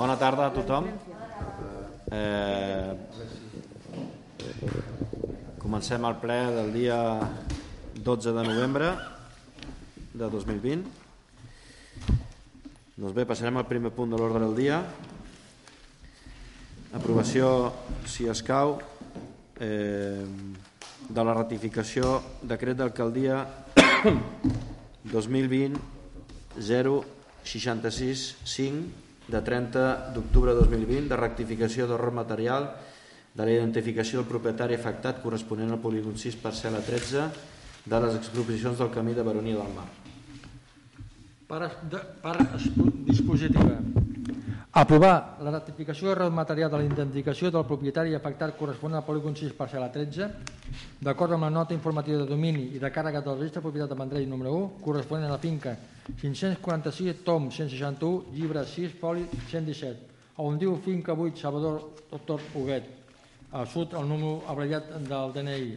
Bona tarda a tothom. Eh, comencem el ple del dia 12 de novembre de 2020. Doncs bé, passarem al primer punt de l'ordre del dia. Aprovació, si escau, eh, de la ratificació decret d'alcaldia 2020 066 5 de 30 d'octubre de 2020 de rectificació d'error material de la identificació del propietari afectat corresponent al polígon 6 parcel·la 13 de les expropiacions del camí de Baronia del Mar. Per, de, per dispositiva. Aprovar. La ratificació d'error material de la identificació del propietari afectat corresponent al polígon 6 parcel·la 13 d'acord amb la nota informativa de domini i de càrrega del registre de propietat de Vendrell número 1 corresponent a la finca 546 tom 161 llibre 6 foli 117 on diu finca 8 Salvador Doctor Huguet al sud el número abreviat del DNI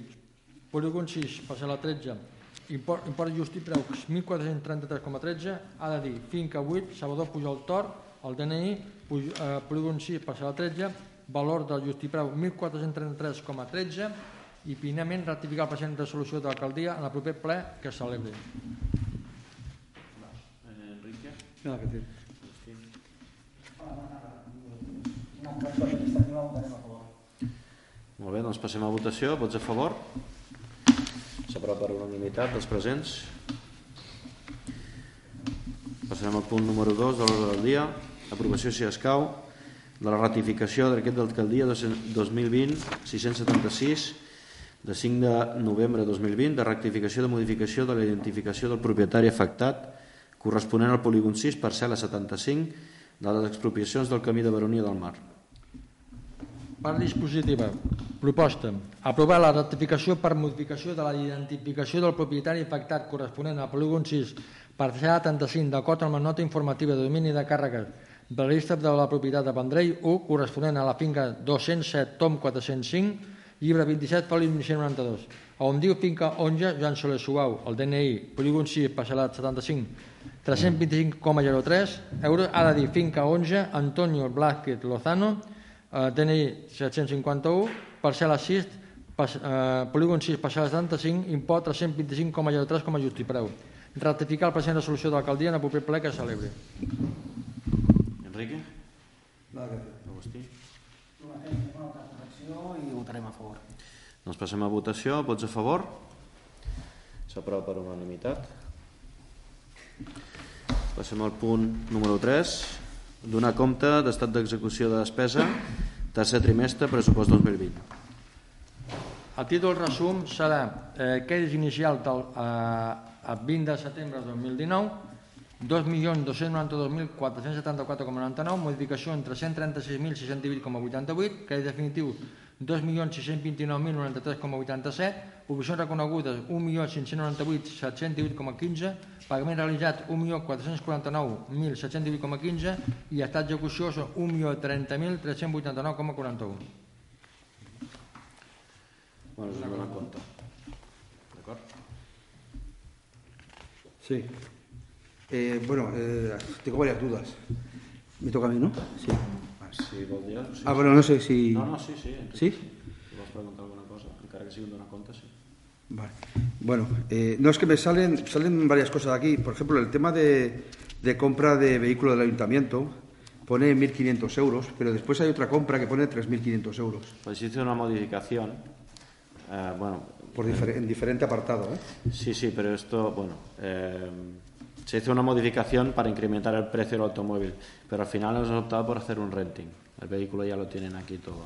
polígon 6 parcel·la 13 import, import just i preu 1.433,13 ha de dir finca 8 Salvador Pujol Tor el DNI polígon 6 parcel·la 13 valor del justipreu 1.433,13 i finalment ratificar el present de solució de l'alcaldia en el proper ple que es celebri. Enrique? Nada que decir. Molt bé, doncs passem a votació. Vots a favor? S'aprova per unanimitat dels presents. Passarem al punt número 2 de l'ordre del dia. Aprovació, si escau, de la ratificació d'aquest d'alcaldia 2020-676 de 5 de novembre de 2020 de rectificació de modificació de la identificació del propietari afectat corresponent al polígon 6 parcel·la 75 de les expropiacions del camí de Baronia del Mar. Part dispositiva. Proposta. Aprovar la ratificació per modificació de la identificació del propietari afectat corresponent al polígon 6 parcel·la 75 d'acord amb la nota informativa de domini de càrregues registre de la propietat de Vendrell 1 corresponent a la finca 207 tom 405 llibre 27 foli 1992 on diu finca 11 Joan Soler Suau el DNI polígon 6 parcel·lat 75 325,03 euros. Ha de dir finca 11 Antonio Blázquez Lozano eh, DNI 751 parcel·la 6 pas, eh, polígon 6 parcel·la 75 import 325,03 com a justipreu ratificar el present de solució de l'alcaldia en el proper ple que celebri Enrique? Que decir. Agustí? Una transacció i votarem a favor. Doncs passem a votació. Vots a favor? S'aprova per unanimitat. Passem al punt número 3. Donar compte d'estat d'execució de despesa, tercer trimestre, pressupost 2020. El títol resum serà eh, crèdits inicial del eh, el 20 de setembre de 2019, 2.292.474,99, modificació entre 136.618,88, crèdit definitiu 2.629.093,87, obligacions reconegudes 1.598.718,15, pagament realitzat 1.449.718,15 i estat d'execució són 1.030.389,41. Bueno, és una bona compte. D'acord? Sí. Eh, bueno, eh, tengo varias dudas. Me toca a mí, ¿no? Sí. Sí, Ah, bueno, no sé si... No, no, sí, sí. Enrique. ¿Sí? Si preguntar alguna cosa, encara que sigui un donar compte, sí. Vale. Bueno, eh, no es que me salen, salen varias cosas aquí. Por ejemplo, el tema de, de compra de vehículo del ayuntamiento pone 1.500 euros, pero después hay otra compra que pone 3.500 euros. Pues hice una modificación. eh, bueno, Por difer- en diferente apartado, ¿eh? Sí, sí, pero esto, bueno, eh, se hizo una modificación para incrementar el precio del automóvil, pero al final hemos optado por hacer un renting. El vehículo ya lo tienen aquí todo.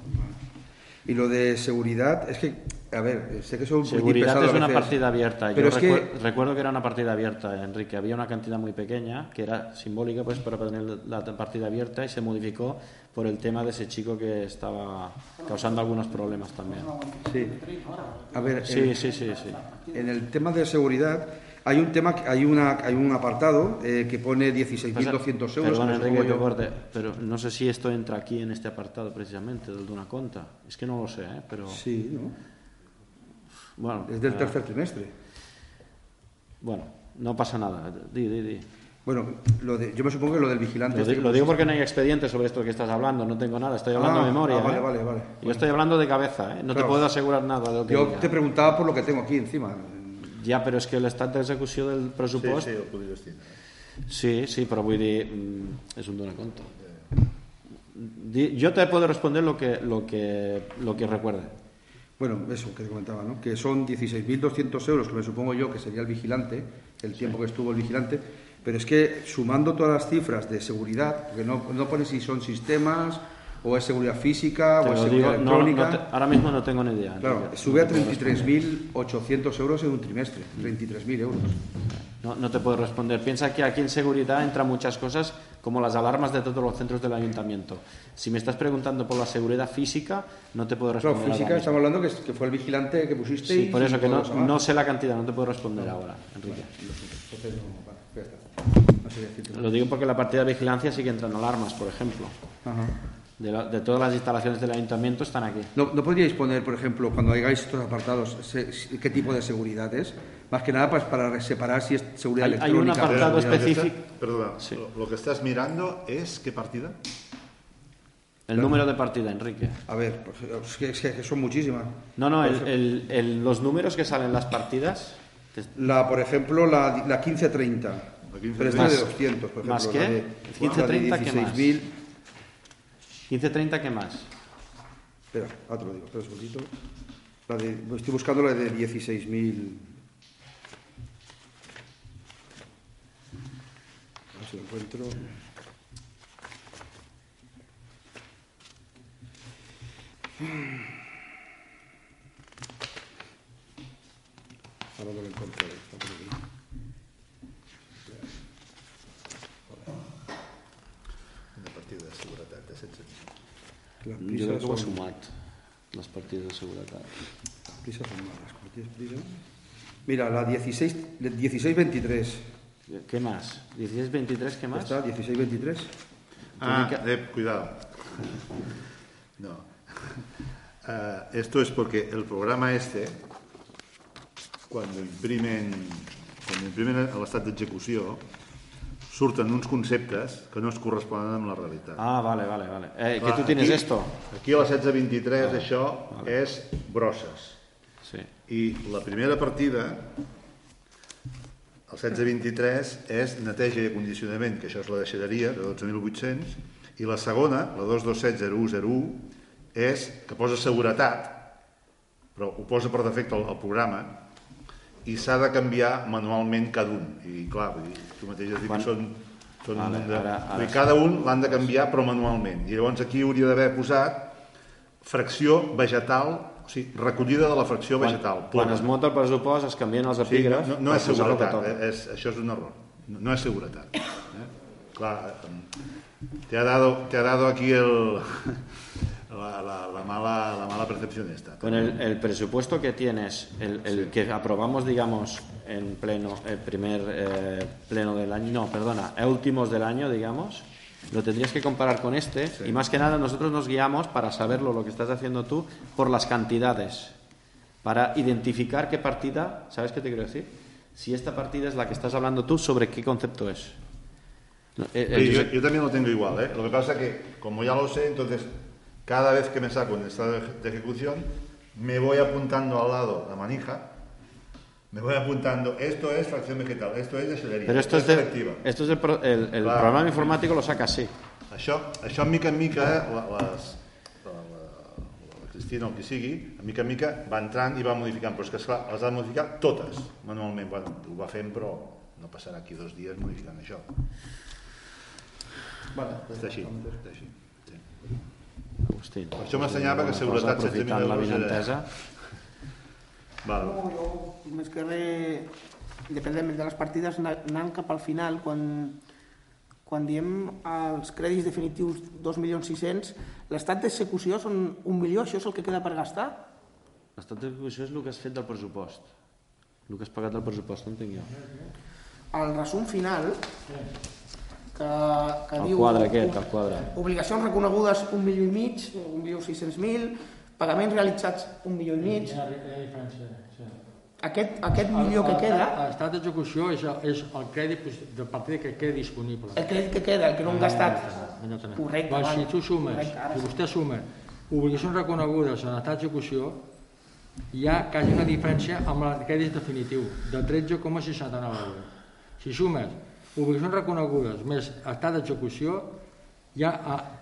Y lo de seguridad, es que A ver, sé que son un Seguridad es una veces, partida abierta. Pero Yo es que recuer- recuerdo que era una partida abierta, Enrique. Había una cantidad muy pequeña que era simbólica pues para tener la partida abierta y se modificó por el tema de ese chico que estaba causando algunos problemas también. Sí. A ver, Sí, en, sí, sí, sí. en el tema de seguridad hay un tema, que- hay una, hay un apartado eh, que pone 16.200 euros. Perdón, que Enrique, yo- corte, pero no sé si esto entra aquí en este apartado precisamente, del de una conta. Es que no lo sé, ¿eh? pero Sí, ¿no? bueno, Es del eh, tercer trimestre. bueno, no pasa nada. Di, di, di. Bueno, lo de, yo me supongo que lo del vigilante. Lo, este digo porque no hay expediente sobre esto que estás hablando, no tengo nada, estoy hablando Ah, de memoria. ah, vale, ¿eh? vale, vale. Yo estoy hablando de cabeza, ¿eh? no te puedo asegurar nada de lo que Yo diga. te preguntaba por lo que tengo aquí encima. Ja, però és que l'estat d'execució del Sí, pressupost... sí, el tindre. sí, sí, però vull dir, mm, és un donar compte. Yo te puedo responder lo que, lo que, lo que recuerde. Bueno, eso que te comentaba, ¿no? Que son 16.200 euros, que me supongo yo que sería el vigilante, el tiempo que estuvo el vigilante, pero es que sumando todas las cifras de seguridad, porque no, no pone si son sistemas, o es seguridad física, Te o es seguridad digo, no- no electrónica. te- ahora mismo no tengo ni idea. Claro, sube a No te puedo responder. 33.800 euros en un trimestre, 33.000 euros. No, no te puedo responder. Piensa que aquí en seguridad entran muchas cosas como las alarmas de todos los centros del ayuntamiento. Si me estás preguntando por la seguridad física, no te puedo Claro, responder. física, ahora mismo. estamos hablando que, que fue el vigilante que pusiste Sí, y por eso que no, no sé la cantidad, no te puedo responder ahora, Enrique. Entonces, no, vale, ya está. No. Lo digo porque en la partida de vigilancia sí que entran alarmas, por ejemplo. Ajá. De, la- de todas las instalaciones del ayuntamiento están aquí. ¿No, ¿No podríais poner, por ejemplo, cuando hagáis estos apartados, se- se- qué tipo de seguridad es? Más que nada pues, para separar si es seguridad Hay- hay un electrónica. apartado específico. Perdona, Sí. lo, lo que estás mirando es qué partida? El número de partida, Enrique. A ver, pues, es, que, es que son muchísimas. No, no, el- el- el- los números que salen en las partidas. La, por ejemplo, la, la 1530. La 1530. Pero esta Más- de 200, por ejemplo. ¿más la qué? de- 1530, la de ¿qué más? 16.000. 1530, ¿qué más? Espera, ah, te lo digo, espera un segundito. La de, estoy buscando la de 16.000. A ver si lo encuentro. Ahora no lo encuentro. está por. Una partida de seguretat de 16. Las Jo prisas crec que ho son- sumat, les partides de seguretat. Las prisas son malas. ¿cómo tienes prisa? Mira, la 16, 1623. ¿Qué más? 1623, ¿qué más? ¿Está? 1623. Ah, eh, cuidado. No. Ah, esto es porque el programa este, cuando imprimen, quan imprimen a l'estat d'execució, surten uns conceptes que no es corresponen amb la realitat. Ah, vale, vale, vale. Eh, que Clar, tú tienes aquí- esto. Aquí a la 1623 això és brosses. Sí. I la primera partida, el 1623, és neteja i acondicionament, que això és la deixalleria, de 12.800, i la segona, la 2270101, és que posa seguretat, però ho posa per defecte al, al programa, i s'ha de canviar manualment cada un. I clar, vull dir, tu mateix has dit Quan- que són, són Vale, de, ara- ara vull dir, sí. cada un l'han de canviar però manualment. I llavors aquí hauria d'haver posat fracció vegetal, o sigui, recollida de la fracció vegetal. Quan es munta el pressupost es canvien els Sí, epígrafs no, no per és seguretat, eh, és, això és un error. No, no és seguretat. Eh? Clar, te ha dado, te ha dado aquí el, la, la, la mala, la mala percepción esta. Con el, el presupuesto que tienes, el, el que aprobamos, digamos, en pleno, el primer eh, pleno del año, no, perdona, a últimos del año, digamos, lo tendrías que comparar con este y más que nada nosotros nos guiamos para saberlo, lo que estás haciendo tú, por las cantidades, para identificar qué partida, ¿sabes qué te quiero decir? Si esta partida es la que estás hablando tú, ¿sobre qué concepto es? No, eh, eh, yo, también lo tengo igual, ¿eh? Lo que pasa que, como ya lo sé, entonces, cada vez que me saco en estado de ejecución, me voy apuntando al lado la manija, me voy apuntando, esto es fracción vegetal, esto es de Pero esto es, de- selectiva. esto es pro- el, el Claro. programa informático lo saca así. Això, això mica en mica, eh, la, les, la, la, la Cristina o qui sigui, a mica en mica va entrant i va modificant, però és que esclar, les ha de modificar totes manualment. Bueno, ho va fent, però no passarà aquí dos dies modificant això. Vale, Està així, està així. Sí. Agustín. Per això m'ensenyava que seguretat cosa, 16.000 aprofitant la euros era- vinentesa. Val. No, jo, més que res, independentment de les partides, ana- anant cap al final, quan, quan diem els crèdits definitius 2.600.000, l'estat d'execució són un milió, això és el que queda per gastar? L'estat d'execució és el que has fet del pressupost. El que has pagat del pressupost, no entenc jo. El resum final, que, que El diu... quadre aquest, el quadre. Obligacions reconegudes un milió i mig, un milió sis cents mil, pagaments realitzats un milió i mig. Hi ha, hi ha diferència, sí. Aquest, aquest milió que queda, L'estat d'execució és, el- és el crèdit de partida que queda disponible. el crèdit que queda, el que no hem gastat, Exactament. Correcte, val. si tu sumes, Correcte, si vostè suma obligacions reconegudes en estat d'execució, hi ha quasi una diferència amb el crèdit definitiu, de 13,69 euros. Si sumes obligacions reconegudes més estat d'execució, hi ha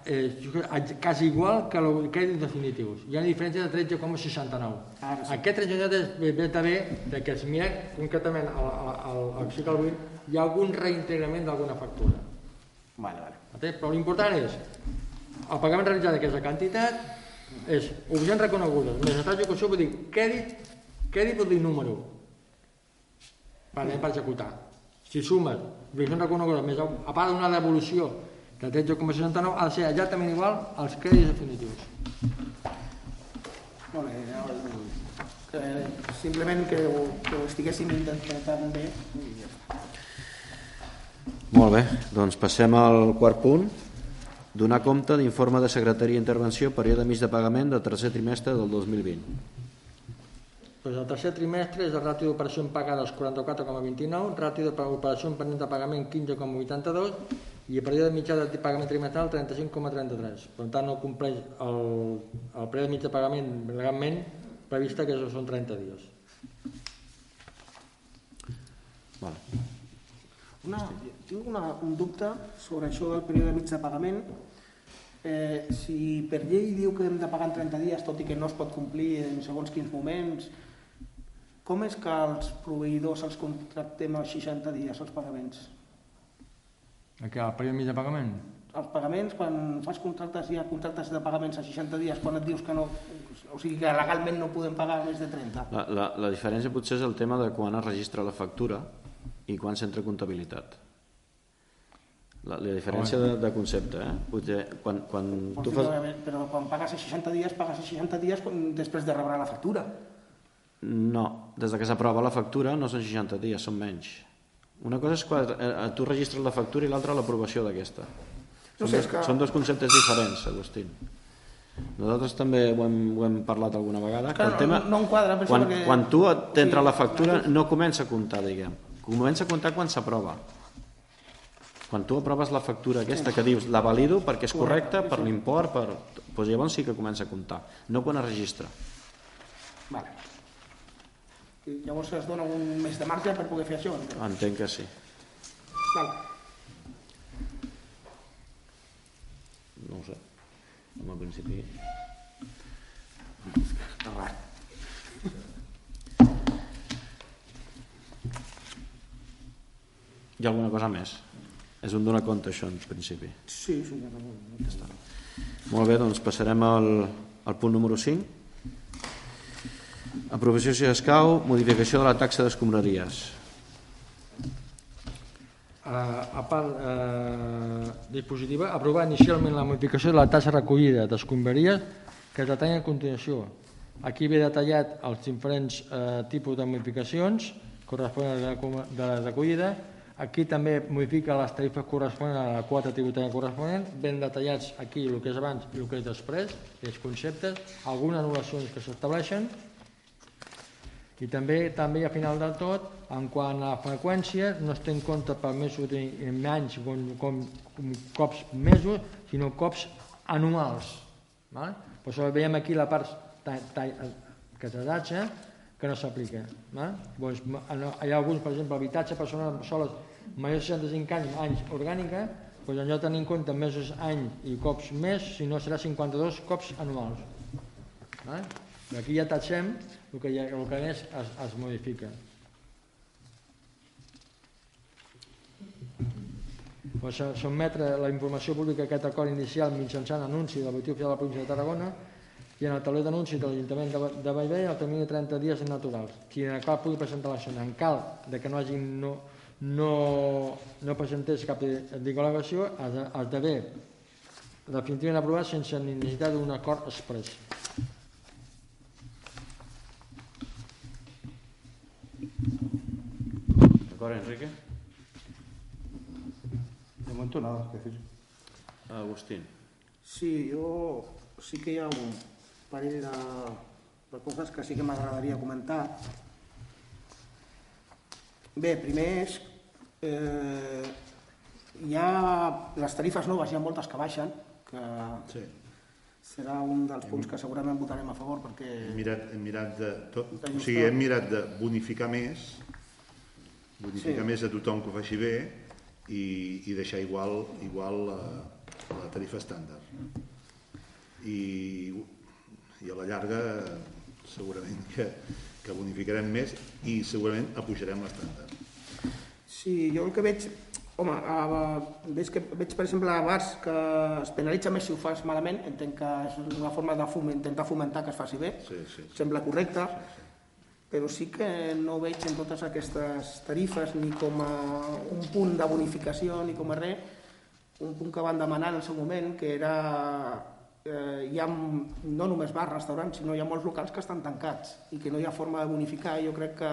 eh, eh, quasi igual que el crèdit definitius. Hi ha una diferència de 13,69. Ara sí. Aquest 13,69 ve, també de que es mira concretament al, al, al, al cicle 8, hi ha algun reintegrament d'alguna factura. Vale, vale. Però l'important és el pagament realitzat d'aquesta quantitat és obligacions reconegudes, més estat d'execució vol dir crèdit, crèdit vol dir número per, per executar. Si sumes obligacions reconegudes més a part d'una devolució de 13,69 ha de ser exactament igual als crèdits definitius. Molt bé, ja, que, simplement que ho, que ho estiguéssim intentant bé. i ja està. Molt bé, doncs passem al quart punt. Donar compte d'informe de secretaria d'intervenció període mig de pagament del tercer trimestre del 2020. Doncs el tercer trimestre és el ràtio d'operació pagades 44,29, ràtio d'operació pendent de pagament 15,82 i el període mitjà de pagament trimestral 35,33. Per tant, no compleix el, el període mitjà de pagament legalment prevista que són 30 dies. Vale. Una, tinc una, un dubte sobre això del període mig de pagament. Eh, si per llei diu que hem de pagar en 30 dies, tot i que no es pot complir en segons quins moments, com és que els proveïdors els contractem a 60 dies, els pagaments? Aquí, el període mitjà de pagament? Els pagaments, quan fas contractes, hi ha contractes de pagaments a 60 dies, quan et dius que no... O sigui que legalment no podem pagar més de 30. La, la, la diferència potser és el tema de quan es registra la factura i quan s'entra comptabilitat. La, la diferència de, de concepte, eh? Potser quan, quan tu fas... Però quan pagues a 60 dies, pagues a 60 dies quan, després de rebre la factura. No, des de que s'aprova la factura no són 60 dies, són menys. Una cosa és quan eh, tu registres la factura i l'altra l'aprovació d'aquesta. No Són, sé, dos, que- són dos conceptes diferents, Agustín. Nosaltres també ho hem, ho hem parlat alguna vegada. Que el no- no em quadra, per quan, perquè- quan tu t'entra la factura no comença a comptar, diguem. Comença a comptar quan s'aprova. Quan tu aproves la factura aquesta que dius la valido perquè és correcta, per l'import, per... Doncs llavors sí que comença a comptar, no quan es registra. Vale. I llavors es dona un mes de marge per poder fer això. Entenc que sí. Vale. No ho sé. En el principi... Hi ha alguna cosa més? És un donar compte, això, en principi. Sí, sí, ja no. Molt bé, doncs passarem al, al punt número 5. Aprovació si escau, modificació de la taxa d'escombraries. Uh, a part uh, dispositiva, aprovar inicialment la modificació de la taxa recollida d'escombraries que es detalla a continuació. Aquí ve detallat els diferents uh, tipus de modificacions corresponents a la de la recollida. Aquí també modifica les tarifes corresponents a la quota tributària corresponent, ben detallats aquí el que és abans i el que és després, els conceptes, algunes anul·lacions que s'estableixen, i també també a final del tot, en quant a freqüència, no es té en compte per mesos i anys com, com, com cops mesos, sinó cops anuals. Val? Per això veiem aquí la part ta, ta, catedatge que no s'aplica. Doncs, hi ha alguns, per exemple, habitatge, persones soles majors de 65 anys, anys orgànica, doncs en lloc de tenir en compte mesos, any i cops mes, si no serà 52 cops anuals. Val? Aquí ja tatxem el que, ja, el que més es, es modifica. Pues, sotmetre la informació pública a aquest acord inicial mitjançant anunci del Boletí Oficial de la província de Tarragona i en el tauler d'anuncis de l'Ajuntament de, de Bellvei el termini de 30 dies naturals. Qui en qual pugui presentar l'acció en cal de que no hagi no, no, no presentés cap declaració esdevé definitivament aprovat sense necessitat d'un acord express. D'acord, Enrique? De momento nada que decir. Agustín. Sí, jo sí que hi ha un parell de, de coses que sí que m'agradaria comentar. Bé, primer és... Eh, hi ha les tarifes noves, hi ha moltes que baixen, que Sí. serà un dels punts que segurament votarem a favor perquè Hem mirat, hem mirat de... Tot, o sigui, hem mirat de bonificar més, bonificar Sí. més a tothom que ho faci bé i, i deixar igual, igual la, la tarifa estàndard. I, I a la llarga segurament que, que bonificarem més i segurament apujarem l'estàndard. Sí, jo el que veig... Home, a, veig, que, veig per exemple a bars que es penalitza més si ho fas malament, entenc que és una forma de fom, intentar fomentar que es faci bé, Sí, sí. sembla correcte, però sí que no veig en totes aquestes tarifes ni com a un punt de bonificació ni com a res, un punt que van demanar en el seu moment, que era eh, hi ha no només bars, restaurants, sinó hi ha molts locals que estan tancats i que no hi ha forma de bonificar. Jo crec que,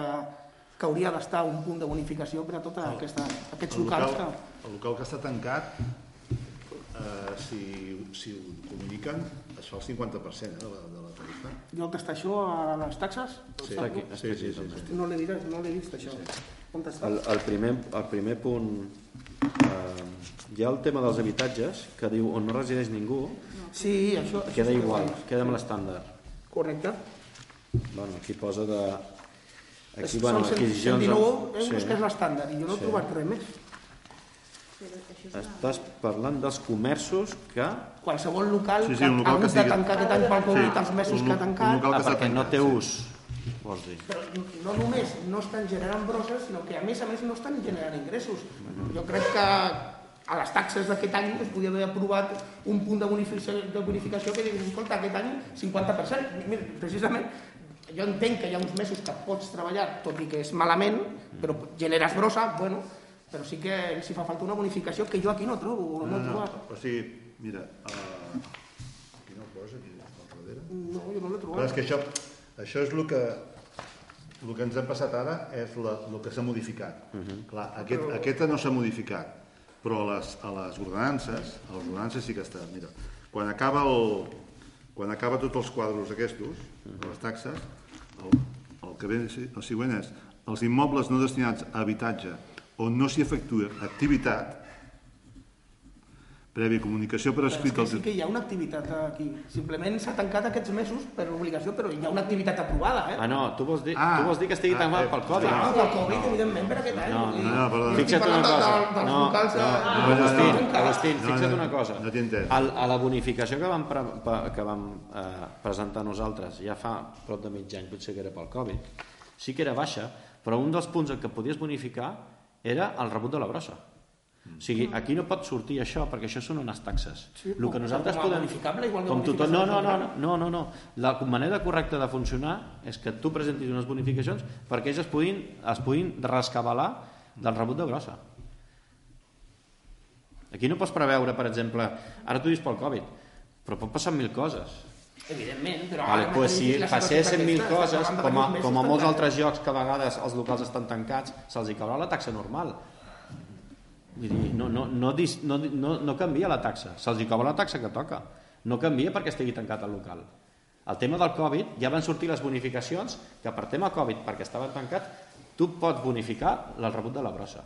que hauria d'estar un punt de bonificació per a tots aquests El locals local, que... el local que està tancat, eh, si, si ho comuniquen, es fa el 50% eh, de, la, de I on està això, a les taxes? Sí, Està aquí, sí, sí, sí, sí. No l'he vist, no vist això. On està? El, el, primer, el primer punt... Eh, hi ha el tema dels habitatges, que diu on no resideix ningú, Sí, això... això queda que ho igual, queda amb l'estàndard. Correcte. Bueno, aquí posa de... Aquí, bueno, 100 adquisicions... 119 euros, sí. que és l'estàndard, i jo no he Sí. trobat res més. Estàs parlant dels comerços que... Qualsevol local Sí, sí, que un ha local que hagut de tancar aquest any pel Covid, els mesos un que ha lo- un tancat, local Ah, que està perquè no tancat, té sí. ús, vols dir. però no només no estan generant brosses, sinó que a més a més no estan generant ingressos. Jo crec que a les taxes d'aquest any es podia haver aprovat un punt de bonificació, de bonificació que digués, escolta, aquest any 50%. Mira, precisament, jo entenc que hi ha uns mesos que pots treballar, tot i que és malament, però generes brossa, bueno, però sí que si fa falta una bonificació que jo aquí no trobo, no, No, no, trobat. o sigui, mira, uh, aquí no ho posa, aquí al darrere. No, jo no l'he Però trobat. és que això, això és el que, el que ens ha passat ara és la, el que s'ha modificat. Clar, aquest, aquesta no s'ha modificat, però a les, a les ordenances, a les ordenances sí que està. Mira, quan acaba, el, quan acaba tots els quadros aquests, de les taxes, el, el que ve el següent és els immobles no destinats a habitatge on no s'hi efectua activitat prèvia comunicació per Però és escrit que al sí que hi ha una activitat aquí. Simplement s'ha tancat aquests mesos per obligació, però hi ha una activitat aprovada, eh? Ah, no, tu vols dir, Ah. tu vols dir que estigui Ah, tancat eh, pel Covid. Clar, pel Covid, evidentment, per aquest any. No, no, jo estic Fixa't una cosa. No, no, Agustín, tancats. Agustín, No, fixa't no, una cosa. no t'he entès. Al- A la bonificació que vam, pre, que vam eh, presentar nosaltres ja fa prop de mig any, potser que era pel Covid, sí que era baixa, però un dels punts en què podies bonificar era el rebut de la brossa. O sigui, aquí no pot sortir això, perquè això són unes taxes. Sí, el que nosaltres podem... igual que com tothom, no, no, no, no, no, no. La manera correcta de funcionar és que tu presentis unes bonificacions perquè ells es puguin, es puguin rescabalar del rebut de brossa. Aquí no pots preveure, per exemple, ara tu dius pel Covid, però pot passar mil coses. Evidentment, però... Vale, pues si passessin mil coses, com a, com a molts altres llocs que a vegades els locals estan tancats, se'ls hi caurà la taxa normal. Vull dir, no, no, no, no, no, no canvia la taxa, se'ls hi cobra la taxa que toca. No canvia perquè estigui tancat el local. El tema del Covid, ja van sortir les bonificacions, que per tema Covid, perquè estaven tancats, tu pots bonificar el rebut de la brossa.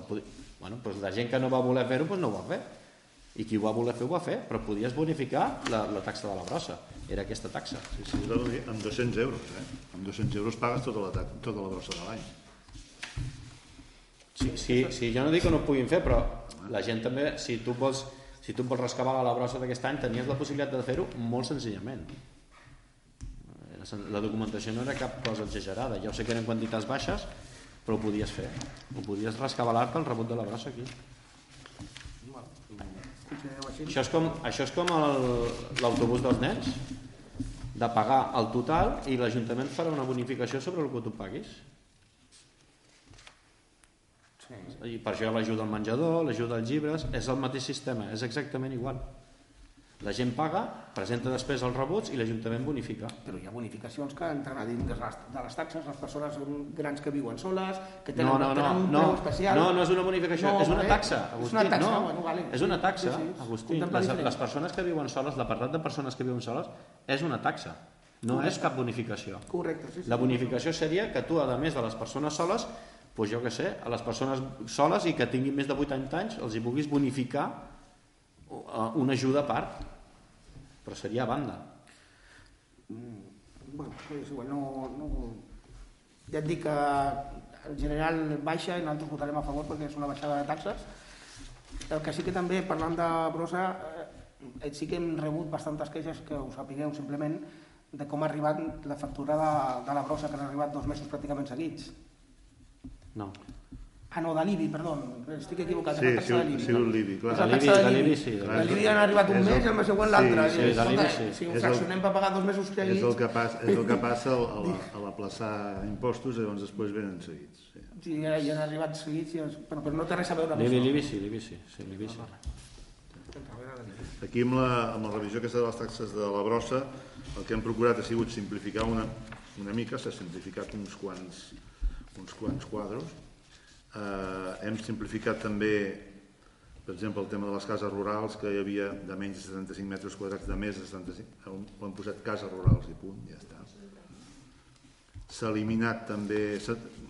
Bueno, doncs la gent que no va voler fer-ho, doncs no ho va fer. I qui ho va voler fer, ho va fer, però podies bonificar la, la taxa de la brossa. Era aquesta taxa. Sí, sí, és dic, amb 200 euros, eh? Amb 200 euros pagues tota la, ta- tota la brossa de l'any. Sí, sí, sí, jo no dic que no ho puguin fer, però la gent també, si tu vols, si tu vols rescabar la brossa d'aquest any, tenies la possibilitat de fer-ho molt senzillament. La documentació no era cap cosa exagerada. Ja ho sé que eren quantitats baixes, però ho podies fer. Ho podies rescabalar-te el rebut de la brossa aquí. Això és com, això és com l'autobús dels nens. de pagar el total i l'Ajuntament farà una bonificació sobre el que tu paguis. Sí. I per això l'ajuda al menjador, l'ajuda als llibres, és el mateix sistema, és exactament igual. La gent paga, presenta després els rebuts i l'Ajuntament bonifica. Però hi ha bonificacions que entren a dins de les, de les taxes, les persones grans que viuen soles, que tenen, No, no, no, tenen un no, preu especial. no, no és una bonificació, No, és una vale. taxa, És Agustí. una taxa, no, bueno, vale. és una taxa, Sí, sí, sí. Agustí. Les, les persones que viuen soles, l'apartat de persones que viuen soles, és una taxa, no és cap bonificació. Correcte, sí, sí. La bonificació seria que tu, a més de les persones soles, doncs jo què sé, a les persones soles i que tinguin més de 80 anys els hi puguis bonificar una ajuda a part, però seria a banda. Bueno, és igual, no, no... Ja et dic que en general baixa i nosaltres votarem a favor perquè és una baixada de taxes. El que sí que també, parlant de brossa, eh, sí que hem rebut bastantes queixes, que ho sapigueu simplement, de com ha arribat la factura de, de la brossa, que han arribat dos mesos pràcticament seguits. No. Ah, no, de l'IBI, perdó, estic equivocat, Sí, és la sí, l'IBI. sí, el l'IBI, clar. És la De l'IBI- de l'IBI. sí, de De l'IBI han arribat un És el- mes i el mes següent sí, l'altre. sí, I, de l'IBI sí. Si ho És fraccionem per pagar dos mesos És seguits... el que passa, és el que passa a, la, a l'aplaçar impostos i llavors després venen seguits. Sí. Sí, ja, ja han arribat seguits, i però, però no té res a veure amb L'IBI, això. l'IBI sí, l'IBI sí, sí, l'IBI sí. Aquí amb la, amb la revisió aquesta de les taxes de la brossa, el que hem procurat ha sigut simplificar una, una mica, s'ha simplificat uns quants, uns quants quadros. Eh, hem simplificat també, per exemple, el tema de les cases rurals, que hi havia de menys de 75 metres quadrats, de més de 75, ho hem posat cases rurals i punt, ja està. S'ha eliminat també,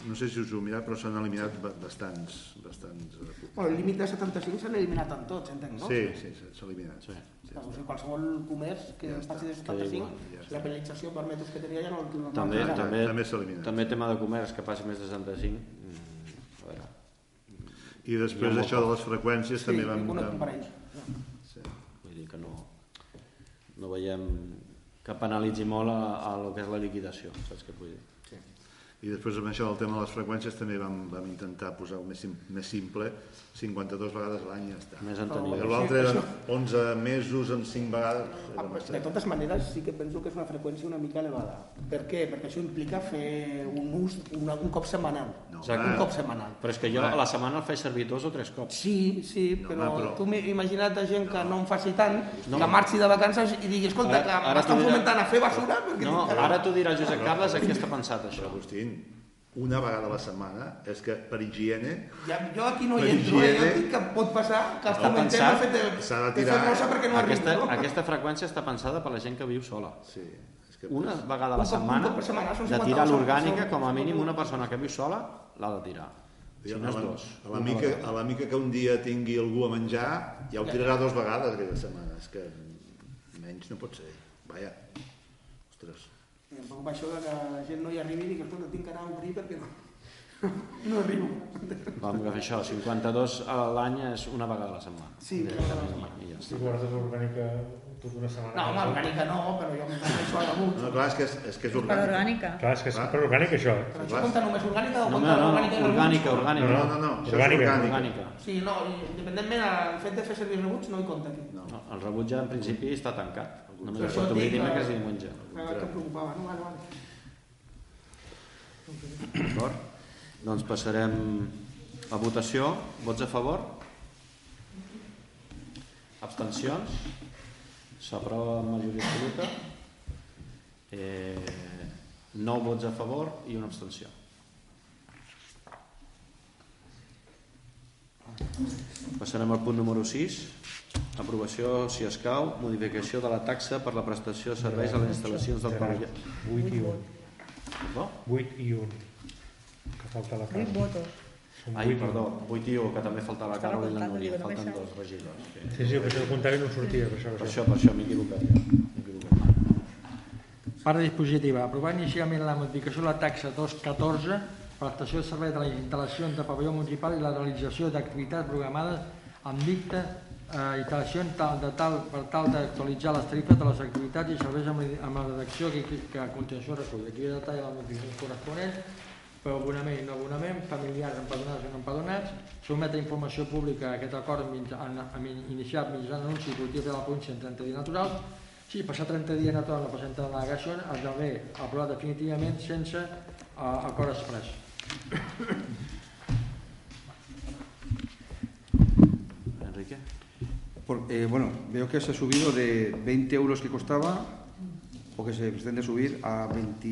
no sé si us ho heu mirat, però s'han eliminat ba- bastants, bastants eh, Bueno, el límit de 75 s'han eliminat en tots, entenc, no? Sí, sí, s'ha eliminat. Sí. O sigui, qualsevol comerç que Ja passi de està. 75, Ja la penalització per metres que tenia ja no, no També, també, també s'ha eliminat. també tema de comerç que passi més de 65. I després això de les freqüències Sí, també vam... conec un vam- parell. Sí. vull dir que no, no veiem que penalitzi molt a, a lo que és la liquidació, saps què vull dir? I després amb això del tema de les freqüències també vam, vam intentar posar-ho més, més simple, 52 vegades l'any i ja està. Més enteniment. l'altre eren 11 mesos amb 5 vegades. Ah, Era De bastant. totes maneres, sí que penso que és una freqüència una mica elevada. Per què? Perquè això implica fer un ús una, un cop setmanal. No, Exacte. un cop setmanal. Però és que jo a la setmana el faig servir dos o tres cops. Sí, sí, No, però, home, però- tu m'he imagina't de gent que no en faci tant, No. que marxi de vacances i digui, escolta, Ara- que m'estan fomentant a fer basura, No, ara t'ho dirà Josep Carles, aquí està pensat això. Agustín, una vegada a la setmana és que per higiene Ja, jo aquí no hi entro, eh? jo higiene- dic que pot passar que està pensat? de fet de, S'ha de de fer tirar, rosa perquè no Aquesta, arribo. No? aquesta freqüència està pensada per la gent que viu sola. sí, és que Una vegada a Un la cop- un setmana, cop per setmana, són de 50 tirar l'orgànica, com a mínim una persona que viu sola l'ha de tirar. Si no és a la- dos. a la, mica, a la mica que un dia tingui algú a menjar ja ho tirarà dos vegades aquella setmana és que menys no pot ser vaja, ostres I em preocupa això que la gent no hi arribi i digui, escolta, tinc que anar a obrir perquè no, no arribo. Vam agafar això, 52 a l'any és una vegada a la setmana. Sí, I però... ja Si guardes orgànica tota una setmana... No, home, orgànica no, però jo m'he això a damunt. no, clar, és que és, és, que és Per orgànic orgànica. Clar, és que és per orgànic això. Però això compta només orgànica o No, compta no, no, orgànica i orgànica, orgànica. no, no, no, és Orgànica. orgànic Orgànica. Sí, no, i independentment del fet de fer servir rebuts no hi compta aquí. no. No, el rebut ja en principi està tancat. Pot et obrir dic que- dimecres i diumenge. El que preocupava, no? Vale, vale. D'acord? Doncs passarem a votació. Vots a favor? Abstencions? S'aprova amb majoria absoluta. Eh, 9 vots a favor i una abstenció. Passarem al punt número 6. Aprovació, si escau, modificació de la taxa per la prestació de serveis a les instal·lacions del pavelló. 8 i 1. Perdó? 8 i 1. Que falta la 8 cara. votos. Són Ai, perdó, un. 8 i 1, que també falta la Carol i la Núria. Falten dos regidors. Sí. Sí, sí, però això el comptari no sortia, per això. Per Per això, per això m'he equivocat. Part dispositiva. Aprovar inicialment la modificació de la taxa 214 per l'estació de servei de les instal·lacions de pavelló municipal i la realització d'activitats programades amb dicta eh, instal·lacions tal, de tal, per tal d'actualitzar les tarifes de les activitats i serveis amb, la- amb la redacció que, que a continuació recull. Aquí hi detall de les modificacions corresponents per abonament i no abonament, familiars, empadronats i no empadronats, a informació pública aquest acord mitja- en- en- iniciat mitjançant anunci policia de la província en 30 dies naturals, Sí, passar 30 dies no torna a presentar l'al·legació esdevé aprovat definitivament sense uh, acord express. Por- eh, bueno, veo que se ha subido de 20 euros que costaba, o que se pretende subir a 20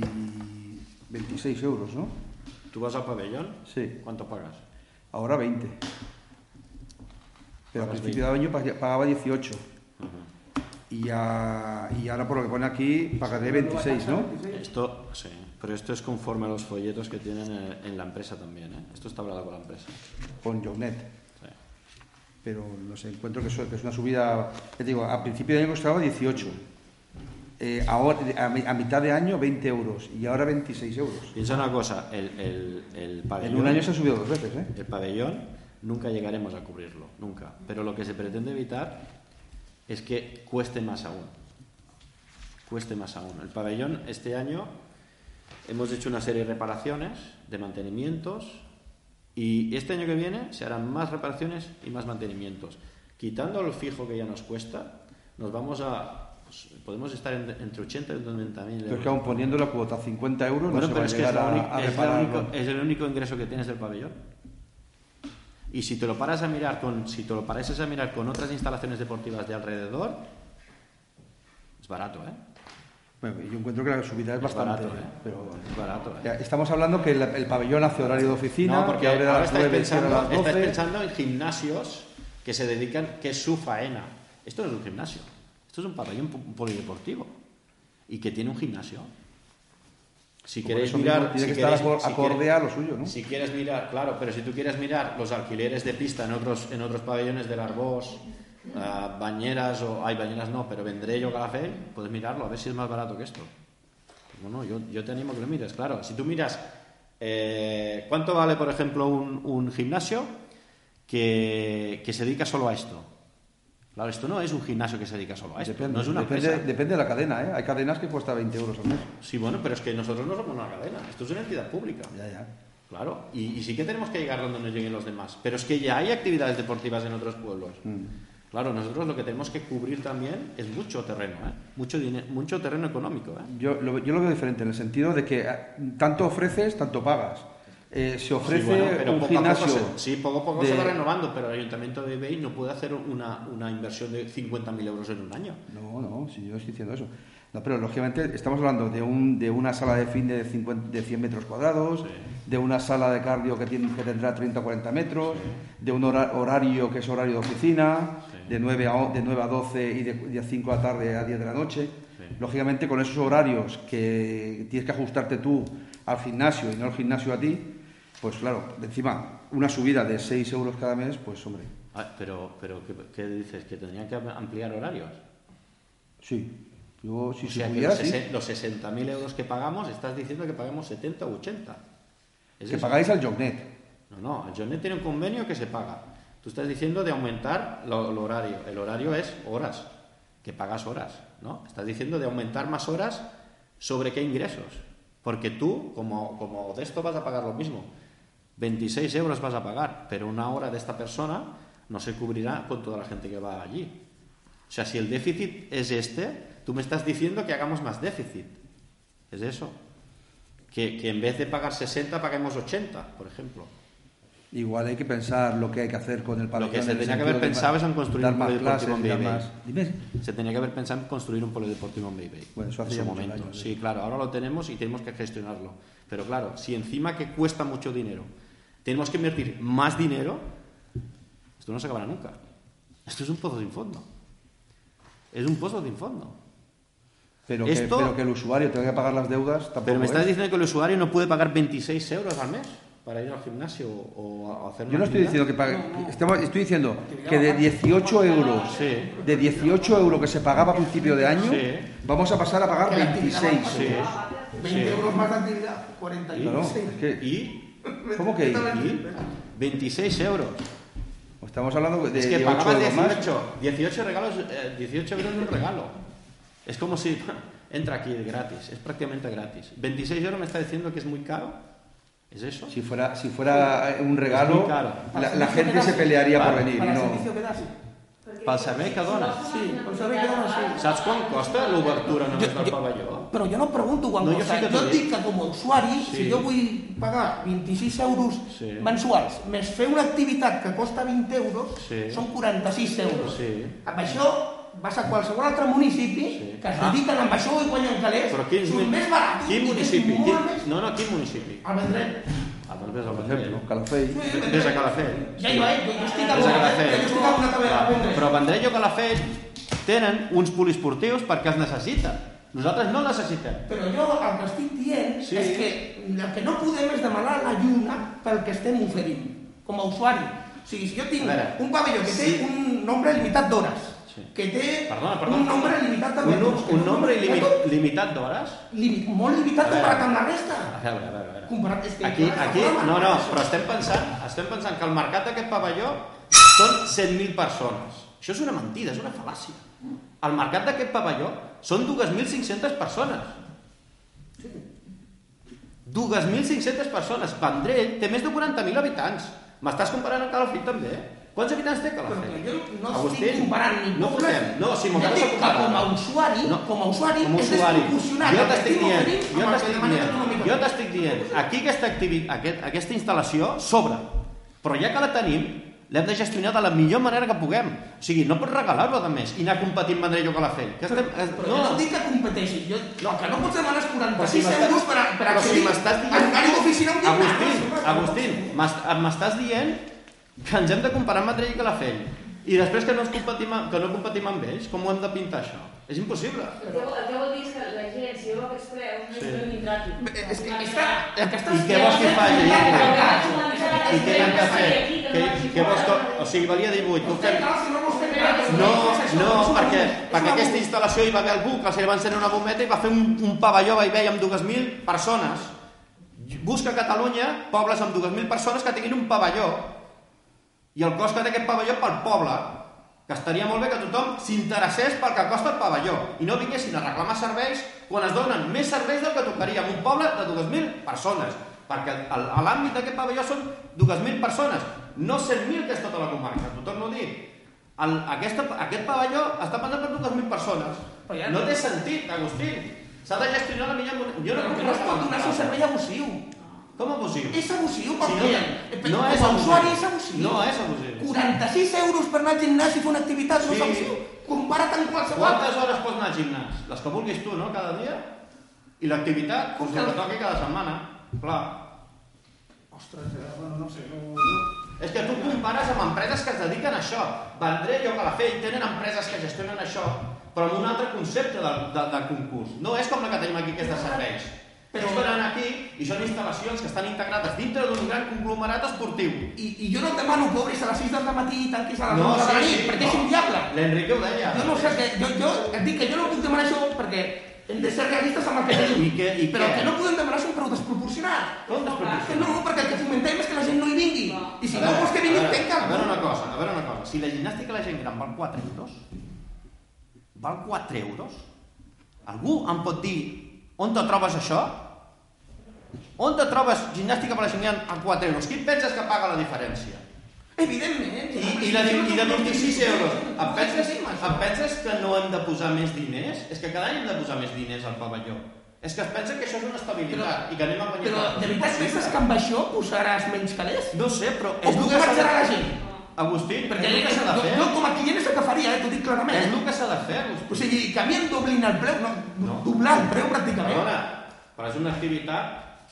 26 euros, ¿no? ¿Tú vas al pabellón? Sí, ¿Cuánto pagas? ahora 20. Pero al principio de año pag- pagaba 18. Ujú. Y, ya, y ahora por lo que pone aquí pagaré 26, ¿no? Esto, sí, pero esto es conforme a los folletos que tienen en, la empresa también, ¿eh? Esto está hablado con la empresa. Con Jognet. Pero no sé, encuentro que, es una subida. Ya te digo, a principio de año costaba 18. Eh, ahora, a, a mitad de año 20 euros y ahora 26 euros. Piensa una cosa, el, el, el pabellón... En un año se ha subido dos veces, ¿eh? El pabellón nunca llegaremos a cubrirlo, nunca. Pero lo que se pretende evitar es que cueste más aún. Cueste más aún. El pabellón este año hemos hecho una serie de reparaciones, de mantenimientos, y este año que viene se harán más reparaciones y más mantenimientos. Quitando el fijo que ya nos cuesta, nos vamos a... pues, podemos estar en- entre 80 y 90 mil Pero es que aún poniendo la cuota a 50 euros bueno, no se pero va a es que es, la a, única- a es único- es el único ingreso que tienes del pabellón. Y si te lo paras a mirar con, si te lo paras a mirar con otras instalaciones deportivas de alrededor, es barato, ¿eh? Bueno, yo encuentro que la subida es Es bastante. barato, ¿eh? pero, Es barato, ¿eh? Estamos hablando que el, el pabellón hace horario de oficina, No, porque que abre a las estáis 9 y cierra pensando, a las 12. estáis pensando en gimnasios que se dedican, que es su faena. Esto no es un gimnasio, esto es un pabellón po- polideportivo y que tiene un gimnasio. Si Por queréis mirar, tiene si que estar queréis- si acorde quieres- a lo suyo, ¿no? Si quieres mirar, claro, pero si tú quieres mirar los alquileres de pista en otros, en otros pabellones del Arbós, ah, bañeras o hay bañeras no, pero vendré yo Calafell, puedes mirarlo a ver si es más barato que esto. Bueno, yo, yo te animo a que lo mires, claro. Si tú miras eh, cuánto vale, por ejemplo, un, un gimnasio que, que se dedica solo a esto. Claro, esto no es un gimnasio que se dedica solo a esto, Depende, no es una depende, empresa. depende de la cadena, ¿eh? Hay cadenas que cuesta 20 euros al mes. Sí, bueno, pero es que nosotros no somos una cadena, esto es una entidad pública. Ya, ya. Claro, y, y sí que tenemos que llegar donde nos lleguen los demás. Pero es que ya hay actividades deportivas en otros pueblos. Mm. Claro, nosotros lo que tenemos que cubrir también es mucho terreno, ¿eh? mucho, dine- mucho terreno económico. ¿eh? Yo lo, yo lo veo diferente en el sentido de que eh, tanto ofreces, tanto pagas. Eh, se ofrece Sí, bueno, pero un poco a gimnasio. poco se, sí, poco a poco de- se va renovando, pero el Ayuntamiento de Bay no puede hacer una, una inversión de 50.000 euros en un año. No, no, si yo estoy diciendo eso. No, pero lógicamente estamos hablando de, un, de una sala de fin de, 50 de 100 metros cuadrados, de una sala de cardio que, tiene, que tendrá 30 o 40 metros, de un hora- horario que es horario de oficina, de, 9 a, de 9 a 12 y de, de 5 de la tarde a 10 de la noche. Lógicamente con esos horarios que tienes que ajustarte tú al gimnasio y no el gimnasio a ti, pues claro, encima una subida de 6 euros cada mes, pues hombre, Ah, pero, pero ¿qué, qué dices? ¿Que tendrían que ampliar horarios? sí. Yo si o se sea, que los, sí. los 60.000 euros que pagamos, estás diciendo que pagamos 70 o 80. ¿Es Que eso? pagáis al Jognet. No, no, el Jonet tiene un convenio que se paga. Tú estás diciendo de aumentar el horario. El horario es horas, que pagas horas, ¿no? Estás diciendo de aumentar más horas sobre qué ingresos. Porque tú, como, como de esto vas a pagar lo mismo. 26 euros vas a pagar, pero una hora de esta persona no se cubrirá con toda la gente que va allí. O sea, si el déficit es este, tú me estás diciendo que hagamos más déficit. Es eso. Que, que en vez de pagar 60, paguemos 80, por ejemplo. Igual hay que pensar lo que hay que hacer con el pabellón. Lo que se tenía que haber de pensado es en construir un polideportivo en clases, dar Bay más... Dime. Se tenía que haber pensado en construir un polideportivo en Bay Bay. Bueno, eso hace en muchos momento. años, sí, ¿eh? claro, ahora lo tenemos y tenemos que gestionarlo. Pero claro, si encima que cuesta mucho dinero, tenemos que invertir más dinero, esto no se acabará nunca. Esto es un pozo sin fondo. Es un pozo sin fondo. Pero, que, Esto- pero que el usuario tenga que pagar las deudas tampoco Pero me estás es. diciendo que el usuario no puede pagar 26 euros al mes para ir al gimnasio o a hacer una Yo no estoy diciendo que pague... estamos- estoy diciendo que de 18 euros, Sí. de 18 euros que se pagaba a principio de año, Sí. vamos a pasar a pagar Que la actividad 26. va a Sí. pasar. 20 euros más de actividad, 46. Claro, es que... ¿Y? ¿Cómo que? ¿Y? 26 euros. Estamos hablando de Es que 8 pagabas euros más. 18, 18 regalos, eh, 18 euros de un regalo. Es como si entra aquí gratis, es prácticamente gratis. 26 euros me está diciendo que es muy caro. ¿Es eso? Si fuera, si fuera un Es regalo, caro. la, la gente se pelearía por Claro. venir. Para el no... servicio que das. Pel servei que dona. Sí, pel servei que dona, sí. Saps quan costa l'obertura només del pavelló? Però jo no pregunto quan No, jo costa. sí que t'ho jo dic que com a usuari, Sí. si jo vull pagar 26 euros Sí. mensuals, més fer una activitat que costa 20 euros, Sí. són 46 euros. Sí. Amb això vas a qualsevol altre municipi Sí. que es Ah. dediquen amb això i guanyen calés, Però quins, surt més barat. quin municipi? Quin, més... no, no, quin municipi? A Vendrell. Ah, doncs vés al Vendrell. ejemplo, Calafell. Vés a Calafell. Ja hi va, eh? Jo, estic a Calafell. jo estic a una Vendrell. Però Vendrell o Calafell tenen uns poliesportius perquè els necessiten. Nosaltres no necessitem. Però jo el que estic dient Sí. és que el que no podem és demanar la lluna pel que estem oferint, com a usuari. O sigui, si jo tinc veure, un pavelló que té sí. un nombre limitat d'hores, Sí. que té Perdona, perdona. un nombre limitat de Un, metres... un no- nombre no- limitat d'hores? Limit, molt limitat comparat amb la resta. A veure, a veure, a veure. Comparat, és que Aquí, aquí, no, no, però estem pensant, estem pensant que el mercat d'aquest pavelló són 100.000 persones. Això és una mentida, és una fal·làcia. El mercat d'aquest pavelló són 2.500 persones. 2.500 persones. Vendrell té més de 40.000 habitants. M'estàs comparant amb Calafell també? Quants habitants té Però Calafell? jo no estic comparant ni no fotem. No, si m'ho jo acabes de comparar. com a usuari, No. com a usuari, com a és usuari. desproporcionat Jo t'estic estic dient, jo t'estic dient, jo t'estic dient, aquí aquesta, aquest, aquesta instal·lació sobra, però ja que la tenim, l'hem de gestionar de la millor manera que puguem. O sigui, no pots regalar-ho a més i anar competint Vendrell o Calafell. Que estem, eh, Però jo no dic que competeixi, jo, no, que no pots demanar és Però 46 si euros per, per però si accedir m'estàs dient... un. Agustín, No, no, no, Agustín, m'est- m'estàs dient que ens hem de comparar amb Vendrell i Calafell i després que no, ens competim, amb- que no competim amb ells, com ho hem de pintar això? És impossible. El que, el que vol dir és que la gent, si veu aquests preus, no Sí. és. És que que estàs I què vols que faci? I què hem de fer? Què, què vols que... O sigui, valia 18. Tu fem... No fer res, No, no, perquè, perquè aquesta instal·lació hi va haver algú que se li va encendre una bometa i va fer un, un pavelló, va haver amb 2.000 persones. Busca a Catalunya pobles amb 2.000 persones que tinguin un pavelló i el cost que té aquest pavelló pel poble que estaria molt bé que tothom s'interessés pel que costa el pavelló i no vinguessin a reclamar serveis quan es donen més serveis del que tocaria en un poble de 2.000 persones perquè l'àmbit d'aquest pavelló són 2.000 persones no 100.000 que és tota la comarca t'ho torno a dir el, aquesta, aquest pavelló està pensat per 2.000 persones. Ja- no té sentit, Agustín s'ha de gestionar la millor jo no, que no es pot donar un servei abusiu. Com abusiu? És abusiu Si perquè no, no és com abusiu. usuari és abusiu. No és abusiu. 46 euros per anar al gimnàs i fer una activitat no és Sí. abusiu. Compara't amb qualsevol. Quantes hores pots anar al gimnàs? Les que vulguis tu, no? Cada dia? I l'activitat? La que toqui cada setmana. Clar. Ostres, eh, bueno, no sé, no, no. És que tu compares amb empreses que es dediquen a això. Vendrell o Calafell tenen empreses que gestionen això, però amb un altre concepte de, de, de concurs. No és com la que tenim aquí, que és de serveis. Però ells venen aquí i són instal·lacions que estan integrades dintre d'un gran conglomerat esportiu. I, I jo no et demano que obris a les 6 del matí i tanquis a les No, 9 de la sí, nit, sí, perquè no. és inviable. L'Enrique ho deia. Jo no sé què, jo, jo et dic que jo no puc demanar això perquè hem de ser realistes amb el que tenim. I què- i Però què? que no podem demanar és un preu desproporcionat. Com desproporcionat? Que no, perquè el que fomentem és que la gent no hi vingui. I si A no veure, vols que vingui, veure, tanca. A veure una cosa, a veure una cosa. Si la gimnàstica la gent gran val 4 euros, val 4 euros, algú em pot dir on te trobes això? On te trobes gimnàstica per a gent gran a 4 euros? Qui penses que paga la diferència? Evidentment. I, i, la, I de 26 euros. Em penses, em penses que no hem de posar més diners? És que cada any hem de posar més diners al pavelló. És que es pensa que això és una estabilitat i que anem a guanyar... Però de veritat penses que amb això posaràs menys calés? No sé, però O és poder que la de gent? Agustín, Perquè és el que s'ha de fer. jo com a client és el que faria, eh? t'ho dic És clarament. el que s'ha de fer, Agustín. O sigui, que a mi em doblin el preu, no, No. doblar el preu pràcticament. Perdona, però és una activitat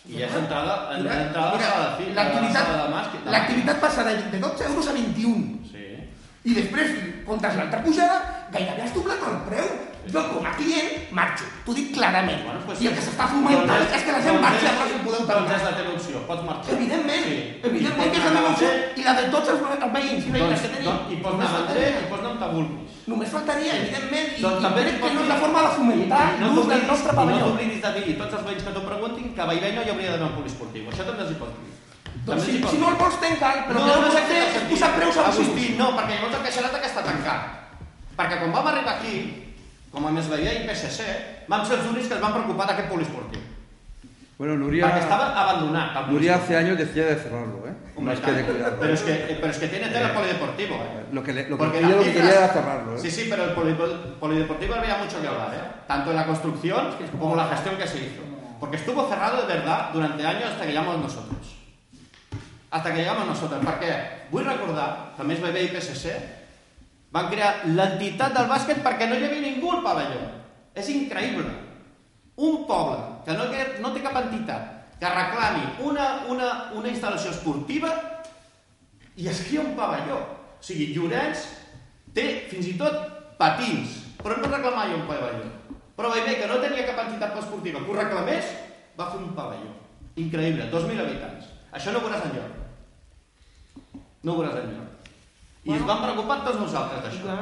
i ja és entrada, entrada mira, a la fi, l'activitat l'activitat passa de, de 12 euros a 21. Sí. I després, comptes l'altra pujada, gairebé has doblat el preu. Jo, com a client, marxo. T'ho dic clarament. Bueno, pues, I el que s'està fomentant és que la gent doncs marxi a plaça podeu Doncs és tancar. la teva opció, pots marxar. Evidentment, Sí. evidentment I que és la meva opció i la de tots els ve- els veïns i veïnes Doncs, que tenim. doncs, I pots anar a i pots anar on te vulguis. Només faltaria, evidentment, i, Doncs i també crec que no és la forma de fomentar I no l'ús del nostre i pavelló. No t'oblidis de dir a tots els veïns que t'ho preguntin que a Bellvei no hi hauria d'anar un poliesportiu. Això també els hi pots dir. Doncs També si, els hi pots si dir. no el vols tanca'l, però no, el que no no pots sé fer què és posar preus abusius. Agustí, no, perquè llavors el queixarà que està tancat. Perquè quan vam arribar aquí, com a més veia i PSC, vam ser els únics que es van preocupar d'aquest poliesportiu. Bueno, Nuria, Perquè estava abandonat. el Nuria hace años decía de cerrarlo, ¿eh? Hombre, Más que de cuidarlo. Pero es que, pero es que tiene tela el polideportivo, ¿eh? Lo que, le- lo que Porque ella las lo que quería era cerrarlo, ¿eh? Sí, sí, pero el poli- polideportivo había mucho que hablar, ¿eh? Tanto en la construcción como la gestión que se hizo. Porque estuvo cerrado de verdad durante años hasta que llegamos nosotros. Hasta que llegamos nosotros. Perquè vull recordar que més BB i PSC van crear l'entitat del bàsquet perquè no hi havia ningú al pavelló. És increïble. Un poble que no, no té cap entitat que reclami una, una, una instal·lació esportiva i es crea un pavelló. O sigui, Llorenç té fins i tot patins, però no reclama mai un pavelló. Però Bellver, que no tenia cap entitat esportiva que ho reclamés, va fer un pavelló. Increïble, 2.000 habitants. Això no ho veuràs enlloc. No ho veuràs enlloc. I ens vam preocupar tots nosaltres d'això.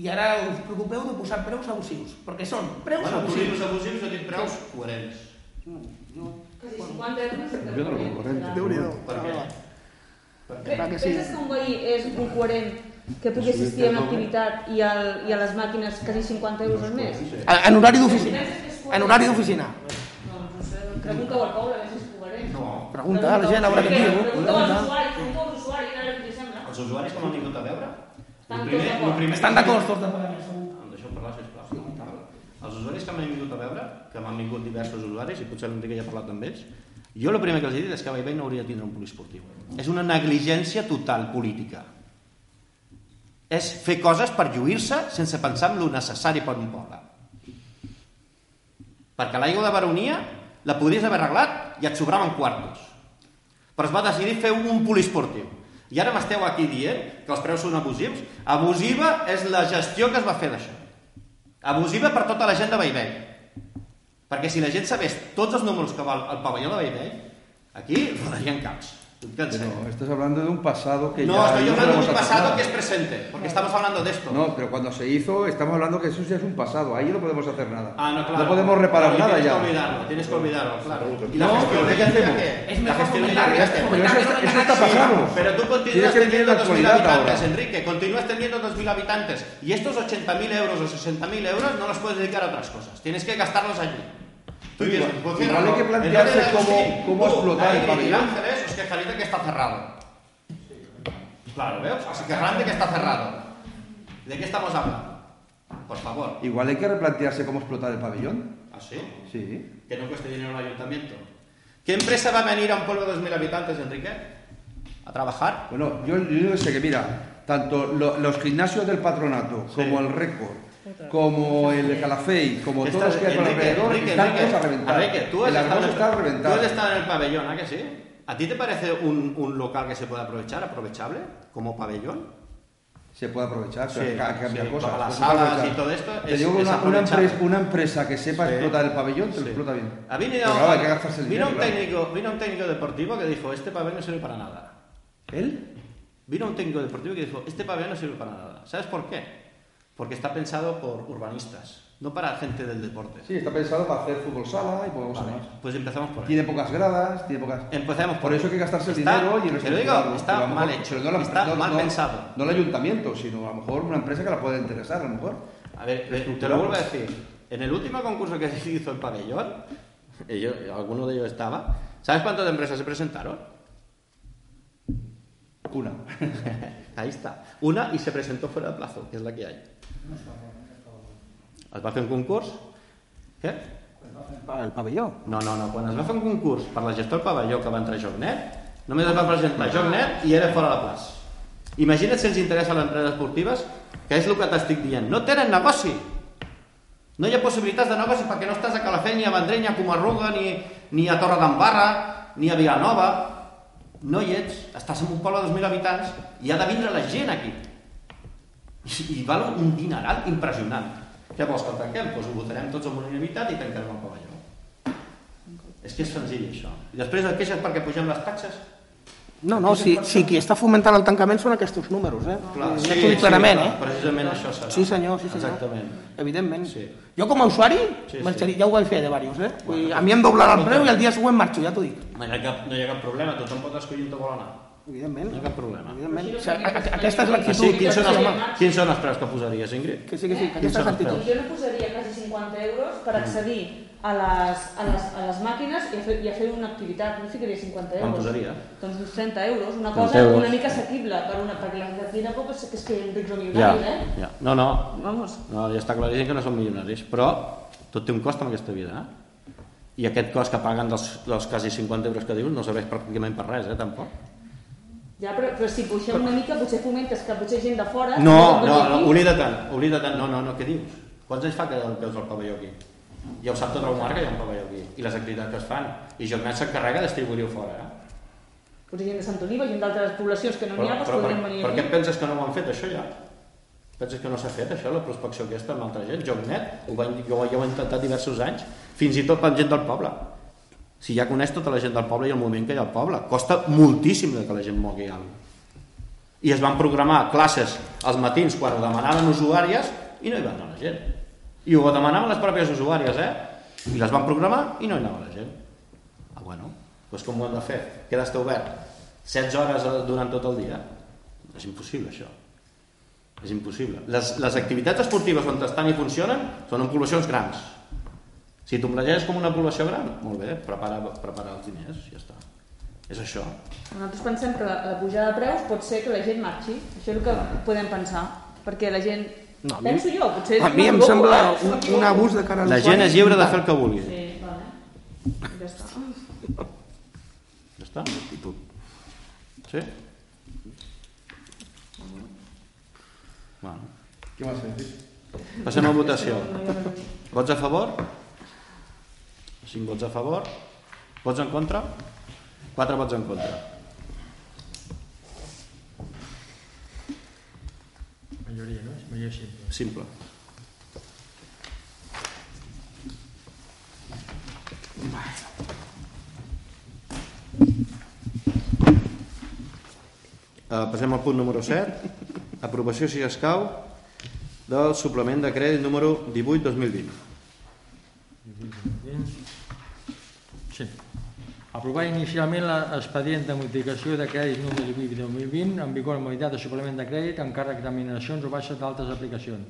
I ara us preocupeu de posar preus abusius, perquè són preus Bueno, abusius. dius abusius, dic preus coherents. Quasi 50 euros. Jo no lo correcte. Déu-n'hi-do. Per què? Pe- Clar que sí. Penses que un veí és un coherent que pugui assistir a una activitat i, al, i a les màquines quasi 50 euros al mes? En horari d'oficina. Coherent? En horari d'oficina. Doncs no sé, pregunta-ho al poble, a veure si és coherent. No. Pregunta a la gent, a veure què Perquè diu. Pregunta als Pregunta. usuaris, pregunta als usuaris, a veure què li sembla. Els usuaris que m'han vingut a veure? Estan el tots primer, d'acord. el primer Estan d'acord tots de pagament, segur. Em deixeu parlar, sisplau. Els usuaris que m'han vingut a veure, que m'han vingut diversos usuaris, i potser l'Enrique ja ha parlat amb ells, jo el primer que els he dit és que Bellvei no hauria de tindre un poliesportiu. És una negligència total política. És fer coses per lluir-se sense pensar en lo necessari per un poble. Perquè l'aigua de baronia la podries haver arreglat i et sobraven quartos. Però es va decidir fer un poliesportiu. I ara m'esteu aquí dient que els preus són abusius. Abusiva és la gestió que es va fer d'això. Abusiva per tota la gent de Bellvei. Perquè si la gent sabés tots els números que val el pavelló de Bellvei, aquí rodarien caps. No, estás hablando de un pasado que No, ya estoy no hablando de un pasado nada. que es presente, porque estamos hablando de esto. No, pero cuando se hizo, estamos hablando que eso ya es un pasado. Ahí no podemos hacer nada. Ah, no, claro. podemos reparar Claro, nada tienes ya. que olvidarlo, tienes que olvidarlo, claro. ¿Y la No, gestión pero de ¿qué hacemos? qué? Es La gestión de ¿qué? Pero eso está, eso está pasado. Pero tú continúas Tienes que teniendo en la 2.000 actualidad habitantes, ahora. Enrique, continúas teniendo 2.000 habitantes. Y estos 80.000 euros o 60.000 euros no los puedes dedicar a otras cosas. Tienes que gastarlos allí. Tú Igual- hay que plantearse cómo- sí, cómo explotar el pabellón. Miguel Ángeles os quejaréis de que está cerrado. Claro, ¿veos? Se quejarán de que está cerrado. ¿De qué estamos hablando? Por favor. Igual hay que replantearse cómo explotar el pabellón. ¿Ah, sí? Sí. Que no cueste dinero al ayuntamiento. ¿Qué empresa va a venir a un pueblo de 2.000 habitantes, Enrique? ¿A trabajar? Bueno, yo, yo sé que, mira, tanto lo- los gimnasios del patronato, como el récord, como el Calafey, como todos los que hay Enrique, alrededor, Enrique, están Enrique, todos a reventar. Enrique, tú has, el estado en está a tú has estado en el pabellón, ¿a que sí? ¿A ti te parece un, un local que se puede aprovechar, aprovechable, como pabellón? Se puede aprovechar, pero Sí, hay que cambiar sí, cosas. las salas y todo esto Te es- digo una, una, empresa, una empresa que sepa Sí. explotar el pabellón, te lo explota bien. Ha venido, Pero claro, hay que gastarse el vino, dinero. un claro. técnico, vino un técnico deportivo que dijo, este pabellón no sirve para nada. ¿Él? Vino un técnico deportivo que dijo, este pabellón no sirve para nada. ¿Sabes por qué? Porque está pensado por urbanistas, no para gente del deporte. Sí, está pensado para hacer fútbol sala y podemos Vale, pues empezamos por ahí. Tiene pocas gradas, tiene pocas... Empecemos Por eso hay que gastarse el dinero y Te lo digo, está mal hecho, pero no la- está no- mal no- pensado. No el ayuntamiento, sino a lo mejor una empresa que la pueda interesar, a lo mejor. A ver, te lo vuelvo a decir. En el último concurso que se hizo el pabellón, alguno de ellos estaba, ¿sabes cuántas empresas se presentaron? Una. Ahí está. Una y se presentó fuera de plazo, que es la que hay. Es va fer un concurs? Què? El pavelló. No, no, no. Quan es va fer un concurs per la gestió del pavelló que va entrar Jognet, només es va presentar Jognet i era fora de plaç. Imagina't si els interessa les empreses esportives, que és el que t'estic dient. No tenen negoci. No hi ha possibilitats de negoci perquè no estàs a Calafell, ni a Vendrell, ni a Comarruga, ni, ni a Torre d'Embarra, ni a Vilanova. No hi ets. Estàs en un poble de 2.000 habitants i ha de vindre la gent aquí. I, i val un dineral impressionant. Què vols que el tanquem? Doncs ho votarem tots amb unanimitat i tancarem el pavelló. És que és senzill, això. I després et queixes perquè pugem les taxes? No, no, si, si qui està fomentant el tancament són aquests números, eh? Clar, t'ho dic clarament, clar, eh? Precisament això serà. Sí, senyor, sí, senyor. Exactament. Evidentment. Sí. Jo com a usuari, Sí, sí. ja ho vaig fer de diversos, eh? Dir, a mi em doblaran el preu i el dia següent marxo, ja t'ho dic. No hi, ha cap, no hi ha cap problema, tothom pot escollir on vol anar. Evidentment. No hi ha cap problema. Evidentment. O sigui, aquesta és Que l'actitud. sí, quins són, Sí, els, quins són els preus que posaries, Ingrid? Que sí, que sí, que aquesta és l'actitud. Jo no posaria quasi 50 euros per accedir a les, a les, a les màquines i a, fer, i a fer una activitat. No ficaria 50 euros. Quan posaria? Doncs uns 30 euros, una 30 cosa euros. una mica assequible per una, perquè la aquí tampoc és que es quedin rics o Ja, milionaris, eh? ja. No, no, Vamos. no, ja està claríssim que no són milionaris, però tot té un cost en aquesta vida, eh? I aquest cost que paguen dels, dels quasi 50 euros que dius no serveix pràcticament per res, eh, tampoc. Ja, però, però si puixem una mica, potser fomentes que potser gent de fora... No, no, no, oblida tant, oblida tant, no, no, no, què dius? Quants anys fa que el peus al pavelló aquí? Ja ho sap tot el mar que hi ha un pavelló aquí, i les activitats que es fan, i Joc s'encarrega de distribuir-ho fora, eh? Potser gent de Sant Oliva, gent d'altres poblacions que no n'hi Però, ha, doncs però per, podrien venir per què aquí. et penses que no ho han fet, això, ja? Penses que no s'ha fet, això, la prospecció aquesta amb altra gent? JobNet, ho va, jo, jo ho he intentat diversos anys, fins i tot per gent del poble. Si ja coneix tota la gent del poble i el moviment que hi ha al poble. Costa moltíssim que la gent mogui alguna. I es van programar classes als matins quan ho demanaven usuàries i no hi va anar la gent. I ho demanaven les pròpies usuàries, eh? I les van programar i no hi anava la gent. Ah, bueno, doncs com ho hem de fer? Queda estar obert 16 hores eh, durant tot el dia? És impossible, això. És impossible. Les, les activitats esportives on estan i funcionen són en poblacions grans. Si tu planteges com una població gran, molt bé, prepara, prepara els diners, ja està. És això. Nosaltres pensem que la, la pujada de preus pot ser que la gent marxi. Això és el que podem pensar. Perquè la gent... No, a mi- Penso jo, potser... A mi em m'equivoco, sembla eh? un, un abús de cara a La gent és lliure de fer el que vulgui. Sí, vale. Ja està. Ja està. Sí? Bueno. ¿Qué más decir? Passem a votació. Vots a favor? 5 vots a favor. Vots en contra? 4 vots en contra. Majoria, no? Majoria simple. Simple. Uh, passem al punt número 7. Aprovació, si escau, del suplement de crèdit número 18-2020. Aprovar inicialment l'expedient de modificació de crèdit número 18-2020 en vigor en modalitat de suplement de crèdit amb càrrec d'aminacions o baixes d'altres aplicacions.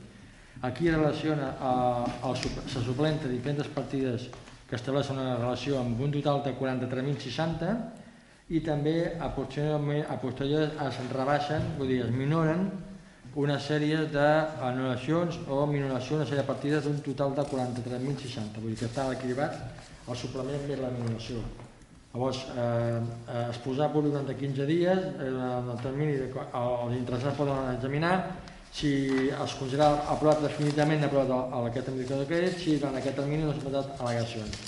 Aquí relaciona a, sup- se suplenta diferents partides que estableixen una relació amb un total de 43.060 i també a posterior, a posterior es rebaixen, vull dir, es minoren una sèrie d'anul·lacions o minoració una sèrie de partides d'un total de 43.060, vull dir que està equilibrat el suplement més la minoració. Llavors, eh, eh, es posarà públic durant 15 dies, eh, en el termini de, co- els interessats poden examinar si es considera aprovat definitivament aprovat el, el, aquest indicador de crèdit, si durant aquest termini no s'han presentat al·legacions.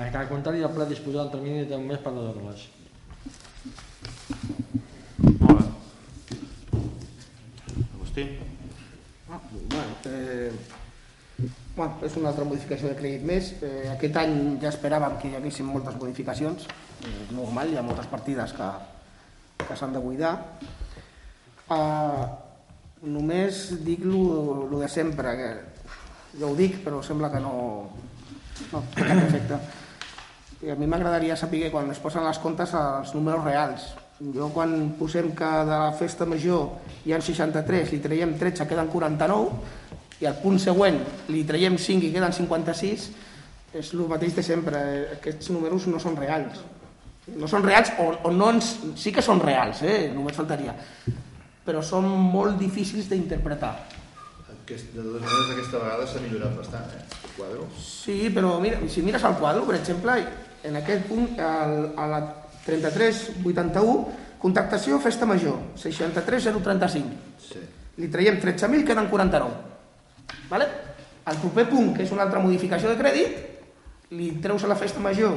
En cas contrari, el ple disposarà del termini d'un mes per resoldre-les. Molt bé. Agustí? Ah, bueno, eh, bueno, és una altra modificació de crèdit més. Eh, aquest any ja esperàvem que hi haguessin moltes modificacions. És normal, hi ha moltes partides que, que s'han de buidar. Eh, només dic lo, lo de sempre, que jo ho dic, però sembla que no, no efecte. I a mi m'agradaria saber quan es posen les comptes els números reals. Jo quan posem que de la festa major hi ha 63, li traiem 13, queden 49, i al punt següent li traiem 5 i queden 56, és el mateix de sempre. Aquests números no són reals. No són reals o, o no ens, sí que són reals, eh? només faltaria, però són molt difícils d'interpretar. Aquest, de totes maneres, aquesta vegada s'ha millorat bastant, eh? El quadre. Sí, però mira, si mires el quadre, per exemple, en aquest punt, el, a la 3381, contractació festa major, 63035. Sí. Li traiem 13.000, queden 49. Vale? El proper punt, que és una altra modificació de crèdit, li treus a la festa major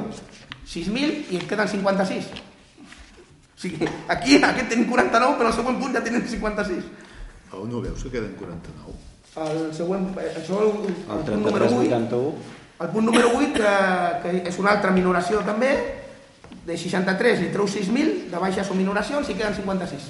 6.000 i et queden 56. O sigui, aquí, aquest tenim 49, però al següent punt ja tenim 56. On ho veus que queden 49? El següent, això el, el, El punt número 8, 3381. el punt número 8, que, que és una altra minoració també, de 63 li treu 6.000 de baixes o minoracions i queden 56.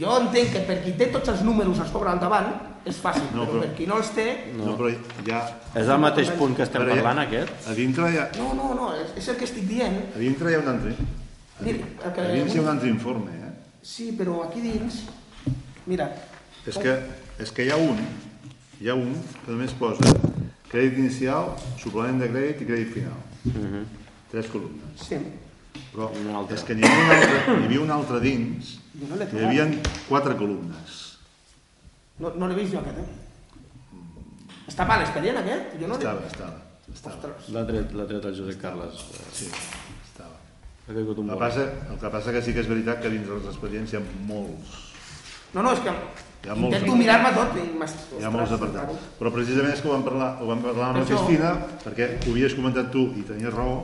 Jo entenc que per qui té tots els números a sobre al davant és fàcil, No, però, però- per qui no els té... No, no però ja... És el mateix punt que estem Però ja- parlant, aquest? A dintre hi ha, No, no, no, és, és el que estic dient. a dintre hi ha un altre. Mira, el que... A dins hi ha un altre informe, eh? Sí, però aquí dins... Mira, És que, és que hi ha un, hi ha un que només posa crèdit inicial, suplement de crèdit i crèdit final. Tres columnes. sí, Però és que n'hi havia un altre, n'hi havia un altre dins, no hi havia quatre columnes. No, no l'he vist jo aquest, eh? Està mal l'expedient aquest? Jo no. Estava, estava, estava. Ostres. L'ha tret, tret el Josep Carles. Sí, estava. Ha caigut un El que, passa, el que passa que sí que és veritat que dins dels expedients hi ha molts, No, no, és que Hi ha molts intento mirar-me tot i m'has... hi ha molts Ostres, apartats. Però precisament és que ho vam parlar, ho vam parlar amb la Cristina, perquè ho havies comentat tu i tenies raó,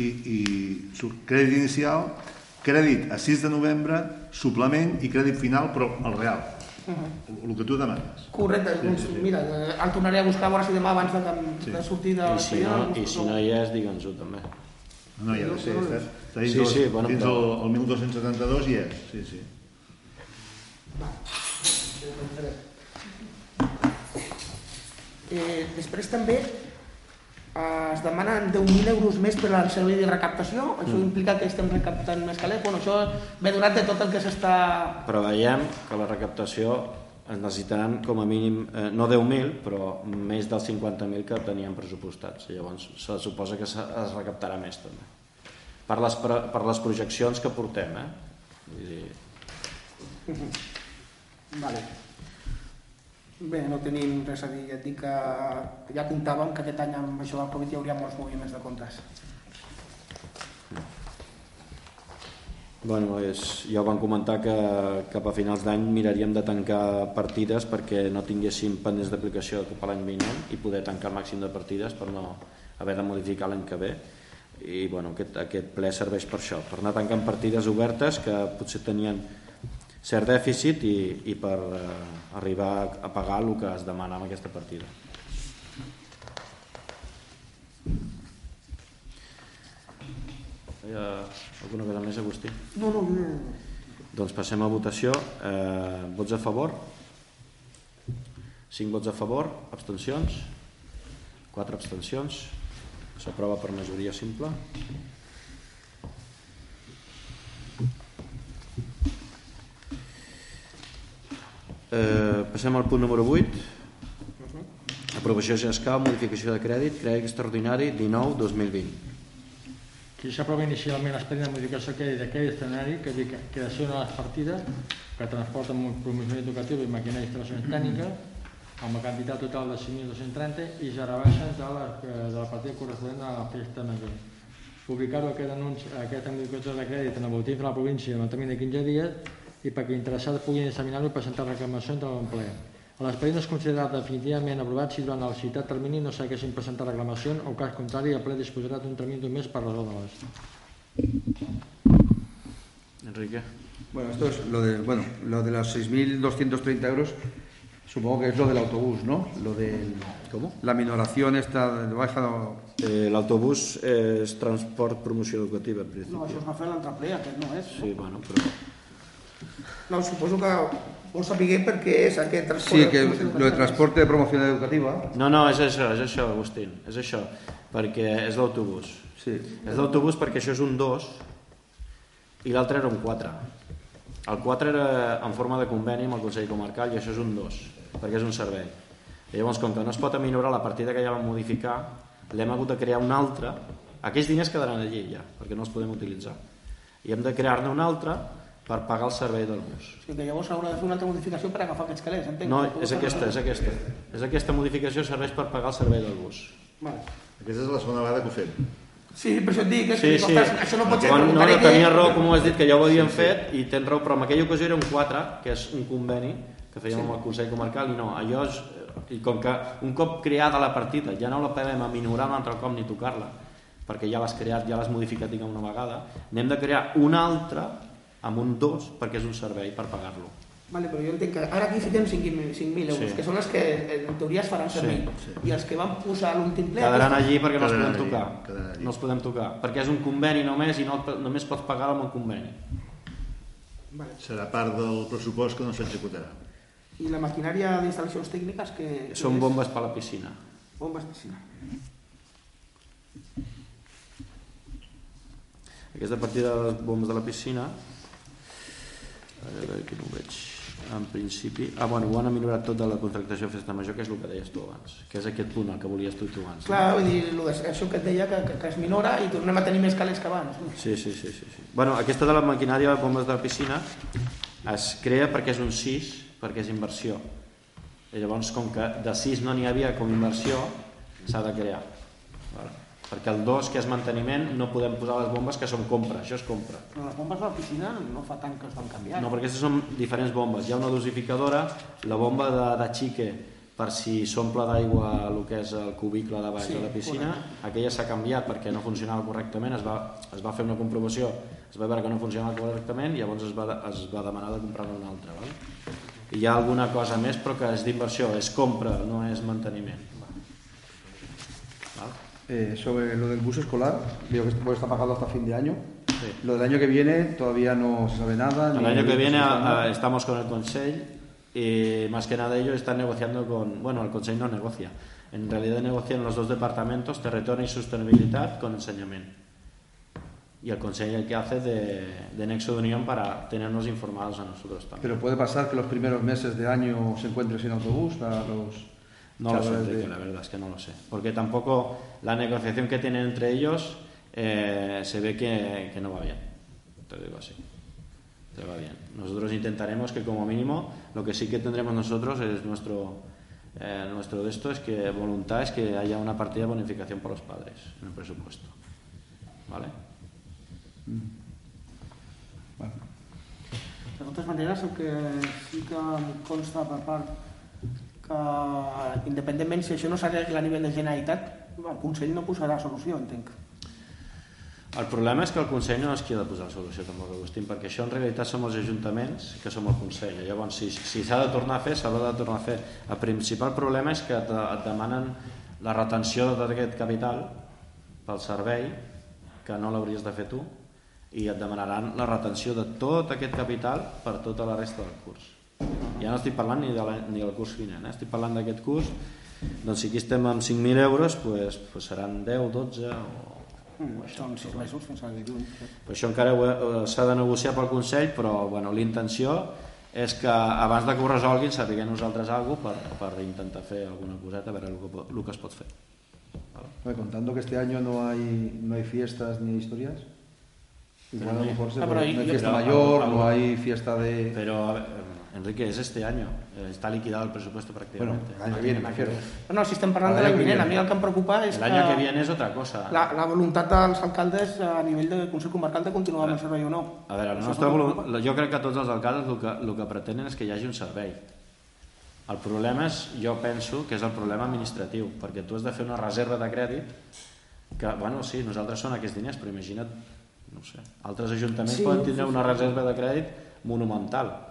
i, i surt crèdit inicial, crèdit a 6 de novembre, suplement i crèdit final, però el real, el, que tu demanes. Correcte, doncs, mira, eh, el tornaré a buscar a veure si demà abans de, Sí. de sortir de I si no, i si no hi és, digue'ns-ho també. No, de ser, està, està dins, Sí, del- sí, bueno, dins però- el, el 1272 hi és, sí, sí. Eh, després també es demanen 10.000 euros més per al servei de recaptació. Això Mm. implica que estem recaptant més calés. Bueno, això ve donat de tot el que s'està... Preveiem que la recaptació es necessitaran com a mínim, eh, no 10.000, però més dels 50.000 que teníem pressupostats. Llavors, se suposa que es recaptarà més també. Per les, per les projeccions que portem, eh? Vull dir, Vale. Bé, no tenim res a dir. Ja et dic que ja comptàvem que aquest any amb això del Covid hi hauria molts moviments de comptes. Bueno, és, ja ho van comentar que cap a finals d'any miraríem de tancar partides perquè no tinguéssim pendents d'aplicació cap a l'any vinent i poder tancar el màxim de partides per no haver de modificar l'any que ve i bueno, aquest, aquest ple serveix per això, per anar tancant partides obertes que potser tenien cert dèficit i, i per eh, arribar a pagar el que es demana amb aquesta partida. Hi ha alguna cosa més, Agustí? No, no, no. Doncs passem a votació. Eh, vots a favor? 5 vots a favor, abstencions? 4 abstencions. S'aprova per majoria simple. Eh, passem al punt número 8. Aprovació GESCAL, modificació de crèdit, crèdit extraordinari 19-2020. Qui s'aprova inicialment l'expedient de modificació que de crèdit extraordinari, que que creació de les partides, que transporta amb promoció educativa i maquinària d'instal·lacions tècniques, amb la quantitat total de 5.230 i ja rebaixa de la, de la partida corresponent a la festa major. Publicar-ho aquest anunci, aquesta modificació de crèdit en el boletí de la província en el termini de 15 dies i perquè interessats puguin examinar-ho i presentar reclamacions davant el ple. L'expedient és considerat definitivament aprovat si durant el citat termini no s'haguessin presentat reclamacions o cas contrari el ple disposarà d'un termini d'un mes per resoldre-les. Enrique. Bueno, esto es lo de, bueno, lo de los 6.230 euros, supongo que es lo del autobús, ¿no? Lo de ¿Cómo? la minoración esta de baja... Eh, L'autobús és transport promoció educativa, en No, principi. això es va fer a l'altre ple, aquest no és. Sí, bueno, però... No, suposo que vols saber per què és aquest transport. Sí, que lo de transporte de promoción educativa. No, no, és això, és això, Agustín, és això, perquè és l'autobús. Sí. És l'autobús perquè això és un 2 i l'altre era un 4. El 4 era en forma de conveni amb el Consell Comarcal i això és un 2, perquè és un servei. I llavors, com que no es pot aminorar la partida que ja vam modificar, l'hem hagut de crear una altra. Aquells diners quedaran allí ja, perquè no els podem utilitzar. I hem de crear-ne una altra per pagar el servei del bus. O sigui que llavors haurà de fer una altra modificació per agafar aquests calés, entenc? No, és aquesta, és aquesta. És aquesta modificació serveix per pagar el servei del bus. Vale. Aquesta és la segona vegada que ho fem. Sí, per això et dic, és Sí, que, sí. ostres, això no pot ser... Quan, no, no, tenia raó, com ho has dit, que ja ho havíem fet i tens raó, però en aquella ocasió era un 4, que és un conveni que fèiem amb el Consell Comarcal i no, allò és, i com que un cop creada la partida ja no la podem aminorar un altre cop ni tocar-la perquè ja l'has creat, ja l'has modificat diguem una vegada, n'hem de crear una altra amb un 2 perquè és un servei per pagar-lo. Vale, però jo entenc que ara aquí fiquem 5.000 5.000 euros, Sí. que són els que en teoria es faran servir. Sí, I els que van posar l'últim ple... Quedaran aquests- allí perquè no els Quedaran podem allí, tocar. quedaran allí. No els podem tocar, perquè és un conveni només i no, només pots pagar amb un conveni. Vale. Serà part del pressupost que no s'executarà. I la maquinària d'instal·lacions tècniques que... Són bombes per a la piscina. Bombes piscina. Aquesta partida de les bombes de la piscina, a veure que no ho veig, en principi... Ah, bueno, ho han millorat tot de la contractació de festa major, que és el que deies tu abans, que és aquest punt el que volies tu, tu abans. Clar, vull dir, això que et deia, que, que, que es minora i tornem a tenir més calés que abans. no? Sí, sí, sí, sí, sí. Bueno, aquesta de la maquinària de bombes de la piscina es crea perquè és un 6, perquè és inversió. I llavors, com que de 6 no n'hi havia com inversió, s'ha de crear. Vale? Perquè el 2, que és manteniment, no podem posar les bombes que són compra, això és compra. Però les bombes de la piscina no fa tant que es van canviar. No, perquè aquestes són diferents bombes. Hi ha una dosificadora, la bomba de, de xique per si s'omple d'aigua el que és el cubicle de baix Sí, de la piscina, aquella s'ha canviat perquè no funcionava correctament, es va, es va fer una comprovació, es va veure que no funcionava correctament i llavors es va, es va demanar de comprar una altra. Val? Hi ha alguna cosa més però que és d'inversió, és compra, no és manteniment. Eh, sobre lo del bus escolar, veo que esto está pagado hasta fin de año. Sí. Lo del año que viene todavía no se sabe nada. El año que viene a- a- estamos con el Consell y más que nada ellos están negociando con, bueno, el Consell no negocia, en realidad negocian los dos departamentos, territorio y sostenibilidad, con enseñamiento. Y el Consell el que hace de, de nexo de unión para tenernos informados a nosotros también. Pero puede pasar que los primeros meses de año se encuentre sin autobús para los No lo sé, Enrique, la verdad es que no lo sé. Porque tampoco la negociación que tienen entre ellos eh, se ve que, que no va bien. Te digo así. Te va bien. Nosotros intentaremos que como mínimo lo que sí que tendremos nosotros es nuestro eh, nuestro de esto es que voluntad es que haya una partida de bonificación por los padres en el presupuesto. ¿Vale? Bueno, De totes maneres, el que sí que em consta per part que independentment si això no s'arregla a nivell de Generalitat, el Consell no posarà solució, entenc. El problema és que el Consell no és qui ha de posar solució, tampoc, Agustín, perquè això en realitat som els ajuntaments que som el Consell. Llavors, si si s'ha de tornar a fer, s'ha de tornar a fer. El principal problema és que et, et demanen la retenció d'aquest capital pel servei, que no l'hauries de fer tu, i et demanaran la retenció de tot aquest capital per tota la resta del curs. Ja no estic parlant ni, de la, ni del curs vinent, eh? estic parlant d'aquest curs, doncs si aquí estem amb 5.000 euros, pues, pues seran 10, 12 o Mm, són sis mesos fins juny. però això encara eh, s'ha de negociar pel Consell, però bueno, l'intenció és que abans de que ho resolguin sapiguem nosaltres alguna per, per intentar fer alguna coseta, a veure el que, el que es pot fer. Bueno, contando que este año no hay, no hay fiestas ni historias, igual a lo mejor se Ah, pero no hay fiesta mayor, no hay fiesta de... Pero, a ver, Enrique, es este año, eh, está liquidado el presupuesto Bueno, prácticamente. el año que viene, me refiero. No, no, si estem parlant de L'any l'any vinent, a mi el que em preocupa és el que año que viene es otra cosa. la, la voluntat dels alcaldes a nivell de Consell Comarcal de continuar amb el servei o no. A veure, el nostre és jo crec que tots els alcaldes el que, el que pretenen és que hi hagi un servei. El problema és, jo penso, que és el problema administratiu, perquè tu has de fer una reserva de crèdit que, bueno, sí, nosaltres són aquests diners, però imagina't, no sé, altres ajuntaments Sí, poden tindre sí, sí. una reserva de crèdit monumental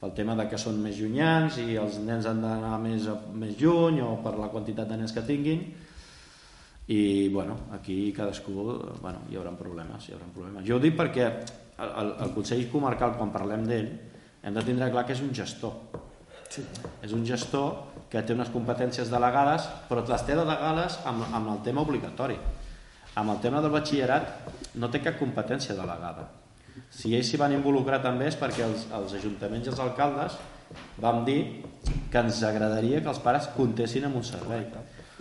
pel tema de que són més llunyans i els nens han d'anar més, més lluny o per la quantitat de nens que tinguin i bueno, aquí cadascú bueno, hi haurà problemes, hi haurà problemes. Jo ho dic perquè el, el, el Consell Comarcal quan parlem d'ell hem de tindre clar que és un gestor sí. és un gestor que té unes competències delegades però les té delegades amb, amb el tema obligatori amb el tema del batxillerat no té cap competència delegada si ells s'hi van involucrar també és perquè els, els ajuntaments i els alcaldes vam dir que ens agradaria que els pares comptessin amb un servei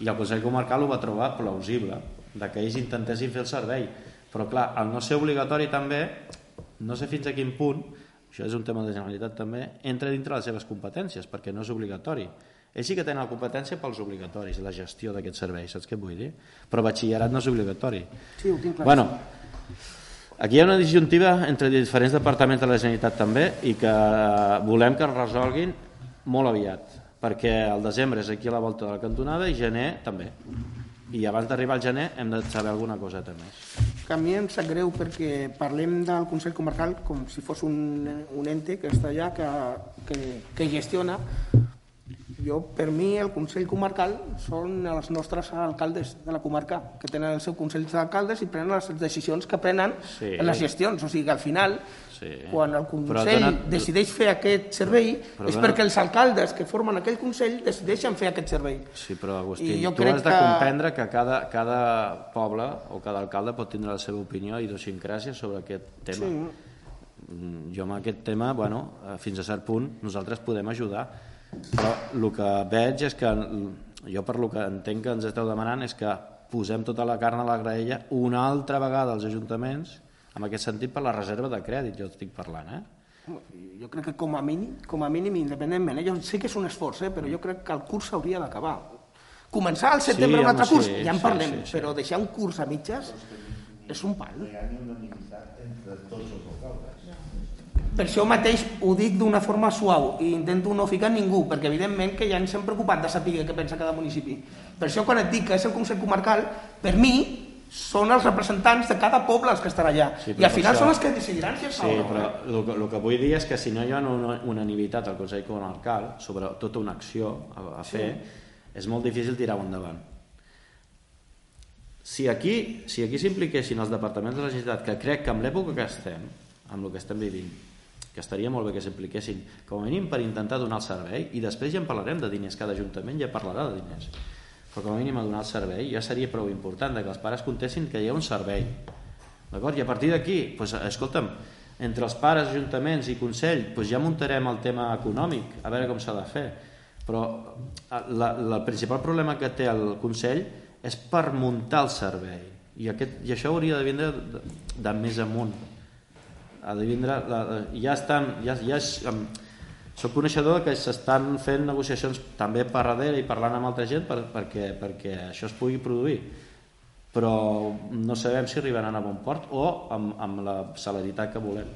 i el Consell Comarcal ho va trobar plausible de que ells intentessin fer el servei però clar, al no ser obligatori també no sé fins a quin punt això és un tema de Generalitat també entra dintre les seves competències perquè no és obligatori ells sí que tenen la competència pels obligatoris la gestió d'aquest servei, saps què vull dir? però batxillerat no és obligatori Sí, ho tinc clar. bueno, Aquí hi ha una disjuntiva entre diferents departaments de la Generalitat també i que volem que es resolguin molt aviat perquè el desembre és aquí a la volta de la cantonada i gener també i abans d'arribar al gener hem de saber alguna coseta més que a mi em sap greu perquè parlem del Consell Comarcal com si fos un, un ente que està allà, que, que, que gestiona. Jo, per mi, el Consell Comarcal són els nostres alcaldes de la comarca, que tenen el seu Consell d'Alcaldes i prenen les decisions que prenen Sí. en les gestions. O sigui que al final, Sí. quan el Consell dona- decideix fer aquest servei, Però és dona- perquè els alcaldes que formen aquell Consell decideixen fer aquest servei. Sí, però Agustí, I jo tu has de que- comprendre que cada, cada poble o cada alcalde pot tindre la seva opinió i idiosincràsia sobre aquest tema. Sí. Mm, Jo amb aquest tema, bueno, eh, fins a cert punt, nosaltres podem ajudar, però el que veig és que, jo per lo que entenc que ens esteu demanant és que posem tota la carn a la graella una altra vegada als ajuntaments, en aquest sentit per la reserva de crèdit, jo estic parlant, eh? Jo crec que com a mínim, com a mínim independentment, eh? jo sé que és un esforç, eh? però jo crec que el curs s'hauria d'acabar. Començar al setembre Sí, un altre home, curs, sí, ja en sí, parlem, sí, sí. però deixar un curs a mitges és un pal. hi ha unanimitat entre tots els. Per això mateix ho dic d'una forma suau i intento no ficar ningú, perquè evidentment que ja ens hem preocupat de saber què pensa cada municipi. Per això quan et dic que és el Consell Comarcal, per mi són els representants de cada poble els que estan allà. Sí, I al final això- són els que decidiran si fa Sí, o no. però el, que- el que vull dir és que si no hi ha una unanimitat al Consell Comarcal sobre tota una acció a, a fer, és molt difícil tirar-ho endavant. Si aquí si aquí s'impliquessin els departaments de la Generalitat, que crec que amb l'època que estem, amb el que estem vivint, que estaria molt bé que s'impliquessin, com a mínim per intentar donar el servei, i després ja en parlarem de diners, cada ajuntament ja parlarà de diners, però com a mínim a donar el servei ja seria prou important que els pares contessin que hi ha un servei, D'acord? I a partir d'aquí, doncs, escolta'm, entre els pares, ajuntaments i Consell, doncs ja muntarem el tema econòmic, a veure com s'ha de fer. Però eh, la, la, el principal problema que té el Consell és per muntar el servei. I, aquest, i això hauria de vindre de, de més amunt. Ha de vindre, la, ja estan, ja, ja és, em, soc coneixedor que s'estan fent negociacions també per darrere i parlant amb altra gent per, perquè, perquè això es pugui produir però no sabem si arribaran a bon port o amb, amb la celeritat que volem.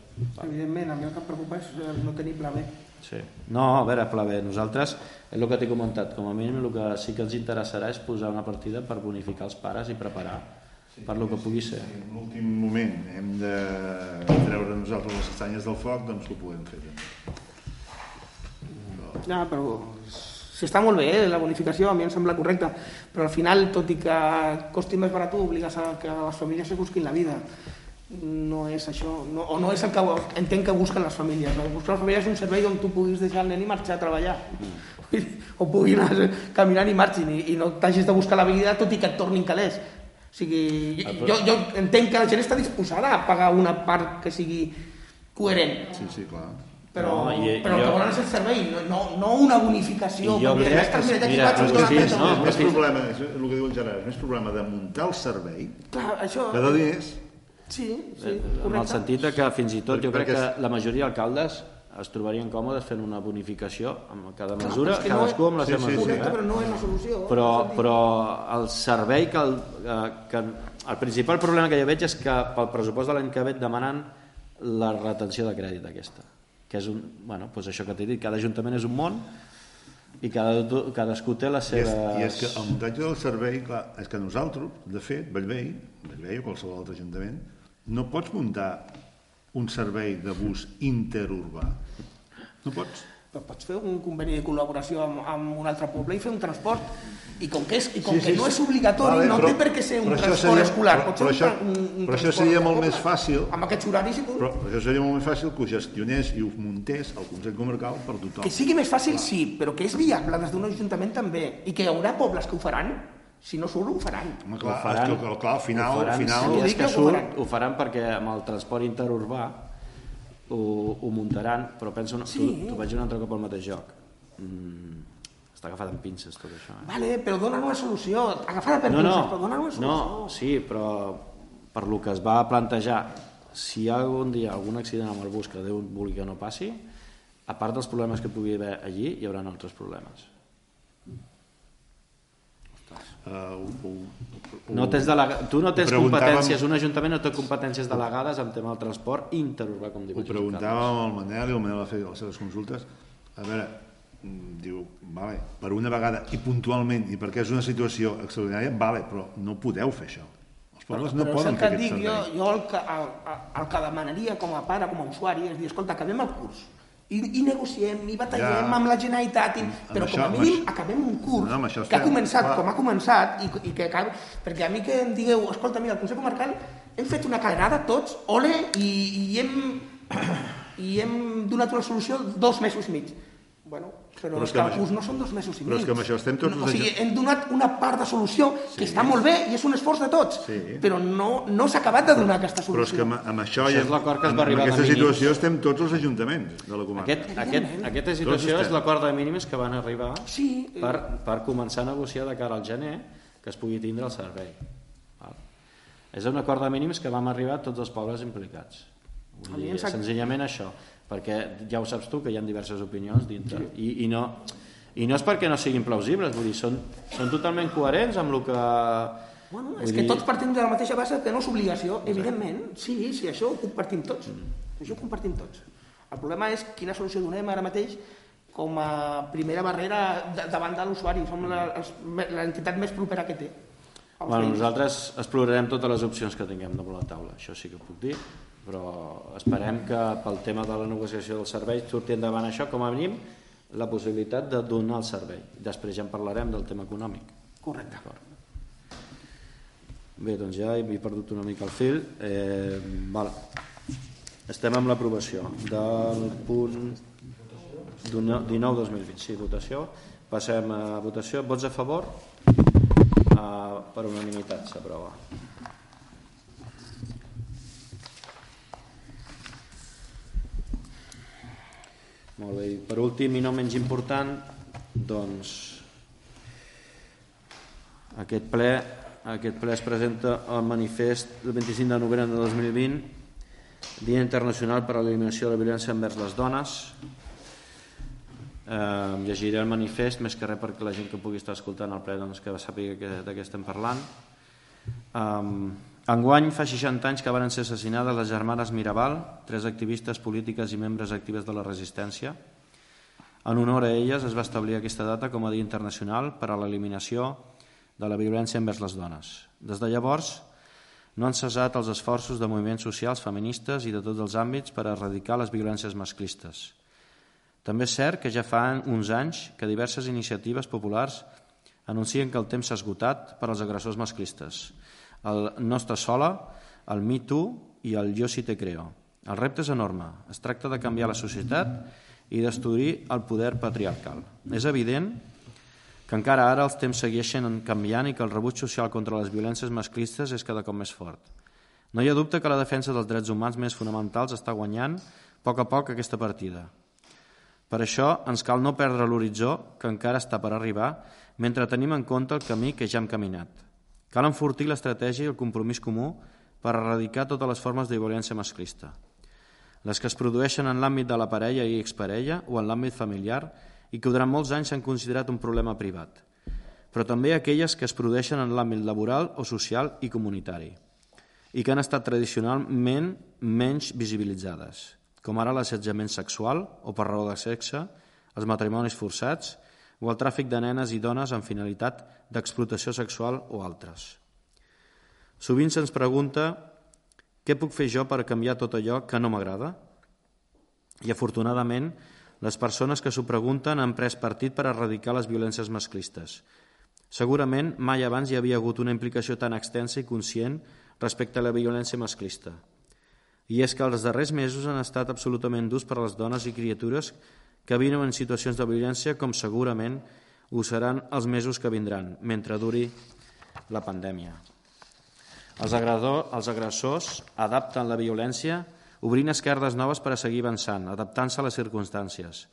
Evidentment, a mi el que em preocupa és eh, no tenir pla B. Sí. No, a veure, pla bé, nosaltres, és el que t'he comentat, com a mínim el que sí que ens interessarà és posar una partida per bonificar els pares i preparar per lo que pugui ser. Si en l'últim moment hem de treure nosaltres les castanyes del foc, doncs ho podem fer també. Ja, però si està molt bé, eh, la bonificació, a mi em sembla correcta, però al final, tot i que costi més barat, obligues a que les famílies se busquin la vida. No és això, no, o no és el que entenc que busquen les famílies. No? Buscar les famílies és un servei on tu puguis deixar el nen i marxar a treballar. O puguin anar caminant i marxin i, i no t'hagis de buscar la vida tot i que et tornin calés. O sigui, jo, jo entenc que la gent està disposada a pagar una part que sigui coherent, Sí, sí, clar. però, No, i- però el jo- que volen és el servei, no, no, no una bonificació. I jo perquè crec ostres, que- mira, mira, vaig és, festa. no, és més problema, és el que diu el Gerard, és més problema de muntar el servei Clar, això... que de diners. Sí, sí, en el correcte. sentit que fins i tot jo crec que la majoria d'alcaldes es trobarien còmodes fent una bonificació amb cada mesura, no cadascú amb la Sí, seva sí, sí. mesura. Correcte, eh? però no és la solució. però, però el servei que el, eh, que el principal problema que jo veig és que pel pressupost de l'any que ve et demanen la retenció de crèdit aquesta que és un, bueno, doncs això que t'he dit cada ajuntament és un món i cada, cadascú té les I és, seves I és que el muntatge del servei, clar, és que nosaltres, de fet, Bellvei, Bellvei o qualsevol altre ajuntament, no pots muntar un servei de bus interurbà. No pots. Però pots fer un conveni de col·laboració amb, amb un altre poble i fer un transport. I com que, és, i com Sí, que sí, no sí. és obligatori, Vale, no però- té per què ser un transport seria- escolar. però- però això- un, un però això seria molt més fàcil. Amb aquests horaris i tot. Però això seria molt més fàcil que ho gestionés i ho muntés el Consell Comarcal per tothom. Que sigui més fàcil, sí, però que és viable des d'un ajuntament també. I que hi haurà pobles que ho faran, si no surt, ho faran. Home, ho clar, faran, és que, clar, al final, ho faran, al final Ho és dic que que ho surt, faran. ho faran perquè amb el transport interurbà ho, ho muntaran, però penso, no, Sí. tu, tu vaig un altre cop al mateix joc. Mm, està agafat amb pinces tot això. Eh? Vale, però donen una solució. Agafada per No, pinces, no, però donen una solució. no, sí, però per lo que es va plantejar, si hi ha algun dia algun accident amb el bus que Déu vulgui que no passi, a part dels problemes que pugui haver allí, hi haurà altres problemes. Uh, ho, ho, No tens delega... Tu no tens competències, un ajuntament no té competències delegades en tema del transport interurbà, com diu Ho preguntàvem al Manel i el Manel va fer les seves consultes. A veure, mm, diu, vale, per una vegada i puntualment i perquè és una situació extraordinària, vale, però no podeu fer això. Els pobles no però poden el fer aquest dic, jo, servei. jo el, que, el, el que demanaria com a pare, com a usuari, és dir, escolta, acabem el curs. I, i negociem, i batallem Ja. amb la Generalitat, i, però amb com a això- mínim això- acabem un curs No, això que ha començat clar. com ha començat, i, i que acaba... Perquè a mi que em digueu, escolta, mira, el Consell Comarcal hem fet una cadenada tots, ole, i, i hem i hem donat una solució dos mesos i mig. Bueno, però, Però és els que això- no són dos mesos i però és mig. que amb això estem tots no, O sigui, hem donat una part de solució que està molt bé i és un esforç de tots, Sí. però no, no s'ha acabat de donar aquesta Però és solució. que amb, amb això, Això i és amb, l'acord que es va amb, arribar amb aquesta mínims. situació estem tots els ajuntaments de la comarca. Aquest, aquest, aquesta situació és l'acord de mínims que van arribar Sí, per, per començar a negociar de cara al gener que es pugui tindre el servei. Val? És un acord de mínims que vam arribar tots els pobles implicats. Vull dir, senzillament això, perquè ja ho saps tu que hi ha diverses opinions dintre I, i, no, i no és perquè no siguin plausibles, vull dir, són, són totalment coherents amb el que... Bueno, és que dir- tots partim de la mateixa base que no és obligació, evidentment. Sí, sí, això ho compartim tots. Mm. Això ho compartim tots. El problema és quina solució donem ara mateix com a primera barrera davant de l'usuari. Som la- els- l'entitat més propera que té. Bueno, nosaltres explorarem totes les opcions que tinguem damunt la taula, això sí que puc dir, però esperem que pel tema de la negociació del servei surti endavant això, com a mínim, la possibilitat de donar el servei. Després ja en parlarem del tema econòmic. Correcte. Bé, doncs ja he perdut una mica el fil. Eh, val. Estem amb l'aprovació del punt 19-2020. Sí, votació. Passem a votació. Vots a favor? Uh, per unanimitat s'aprova. Molt bé. I per últim i no menys important, doncs aquest ple, aquest ple es presenta el manifest del 25 de novembre de 2020 Dia Internacional per a l'Eliminació de la Violència envers les Dones. Eh, llegiré el manifest, més que res perquè la gent que pugui estar escoltant el ple doncs, que sàpiga de què estem parlant. Um, enguany fa 60 anys que van ser assassinades les germanes Mirabal, tres activistes polítiques i membres actives de la resistència. En honor a elles es va establir aquesta data com a Dia Internacional per a l'eliminació de la violència envers les dones. Des de llavors no han cessat els esforços de moviments socials feministes i de tots els àmbits per erradicar les violències masclistes. També és cert que ja fa uns anys que diverses iniciatives populars anuncien que el temps s'ha esgotat per als agressors masclistes. El Nostra Sola, el Me Too i el Jo si te creo. El repte és enorme. Es tracta de canviar la societat i destruir el poder patriarcal. És evident que encara ara els temps segueixen canviant i que el rebuig social contra les violències masclistes és cada cop més fort. No hi ha dubte que la defensa dels drets humans més fonamentals està guanyant a poc a poc aquesta partida. Per això ens cal no perdre l'horitzó que encara està per arribar mentre tenim en compte el camí que ja hem caminat. Cal enfortir l'estratègia i el compromís comú per erradicar totes les formes de violència masclista. Les que es produeixen en l'àmbit de la parella i exparella o en l'àmbit familiar i que durant molts anys s'han considerat un problema privat, però també aquelles que es produeixen en l'àmbit laboral o social i comunitari i que han estat tradicionalment menys visibilitzades, com ara l'assetjament sexual o per raó de sexe, els matrimonis forçats o el tràfic de nenes i dones amb finalitat d'explotació sexual o altres. Sovint se'ns pregunta què puc fer jo per canviar tot allò que no m'agrada? I afortunadament, les persones que s'ho pregunten han pres partit per erradicar les violències masclistes. Segurament mai abans hi havia hagut una implicació tan extensa i conscient respecte a la violència masclista. I és que els darrers mesos han estat absolutament durs per a les dones i criatures que viuen en situacions de violència com segurament ho seran els mesos que vindran, mentre duri la pandèmia. Els, agredor, els agressors adapten la violència obrint esquerdes noves per a seguir avançant, adaptant-se a les circumstàncies.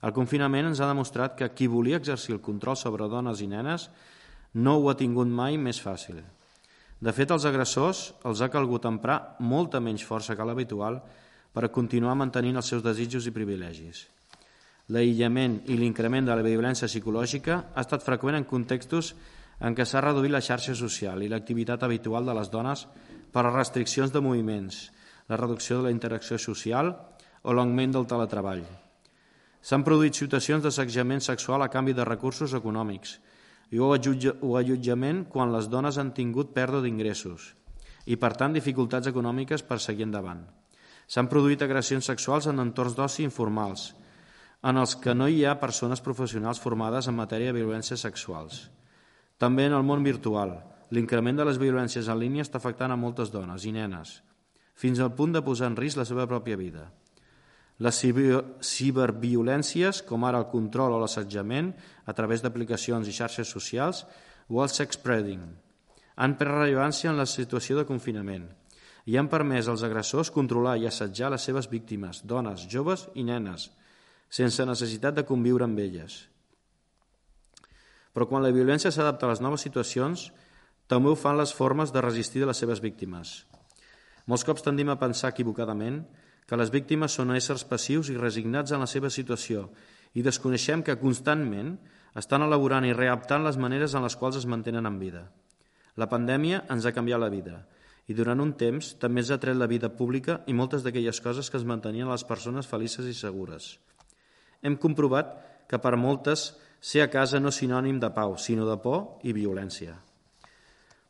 El confinament ens ha demostrat que qui volia exercir el control sobre dones i nenes no ho ha tingut mai més fàcil. De fet, als agressors els ha calgut emprar molta menys força que l'habitual per a continuar mantenint els seus desitjos i privilegis. L'aïllament i l'increment de la violència psicològica ha estat freqüent en contextos en què s'ha reduït la xarxa social i l'activitat habitual de les dones per a restriccions de moviments, la reducció de la interacció social o l'augment del teletreball. S'han produït situacions d'assetjament sexual a canvi de recursos econòmics i o allotjament quan les dones han tingut pèrdua d'ingressos i, per tant, dificultats econòmiques per seguir endavant. S'han produït agressions sexuals en entorns d'oci informals, en els que no hi ha persones professionals formades en matèria de violències sexuals. També en el món virtual, l'increment de les violències en línia està afectant a moltes dones i nenes, fins al punt de posar en risc la seva pròpia vida. Les ciberviolències, com ara el control o l'assetjament a través d'aplicacions i xarxes socials, o el sex spreading, han pres rellevància en la situació de confinament i han permès als agressors controlar i assetjar les seves víctimes, dones, joves i nenes, sense necessitat de conviure amb elles. Però quan la violència s'adapta a les noves situacions, també ho fan les formes de resistir de les seves víctimes. Molts cops tendim a pensar equivocadament que les víctimes són éssers passius i resignats en la seva situació i desconeixem que constantment estan elaborant i readaptant les maneres en les quals es mantenen en vida. La pandèmia ens ha canviat la vida i durant un temps també ens ha tret la vida pública i moltes d'aquelles coses que es mantenien les persones felices i segures. Hem comprovat que per moltes ser a casa no és sinònim de pau, sinó de por i violència.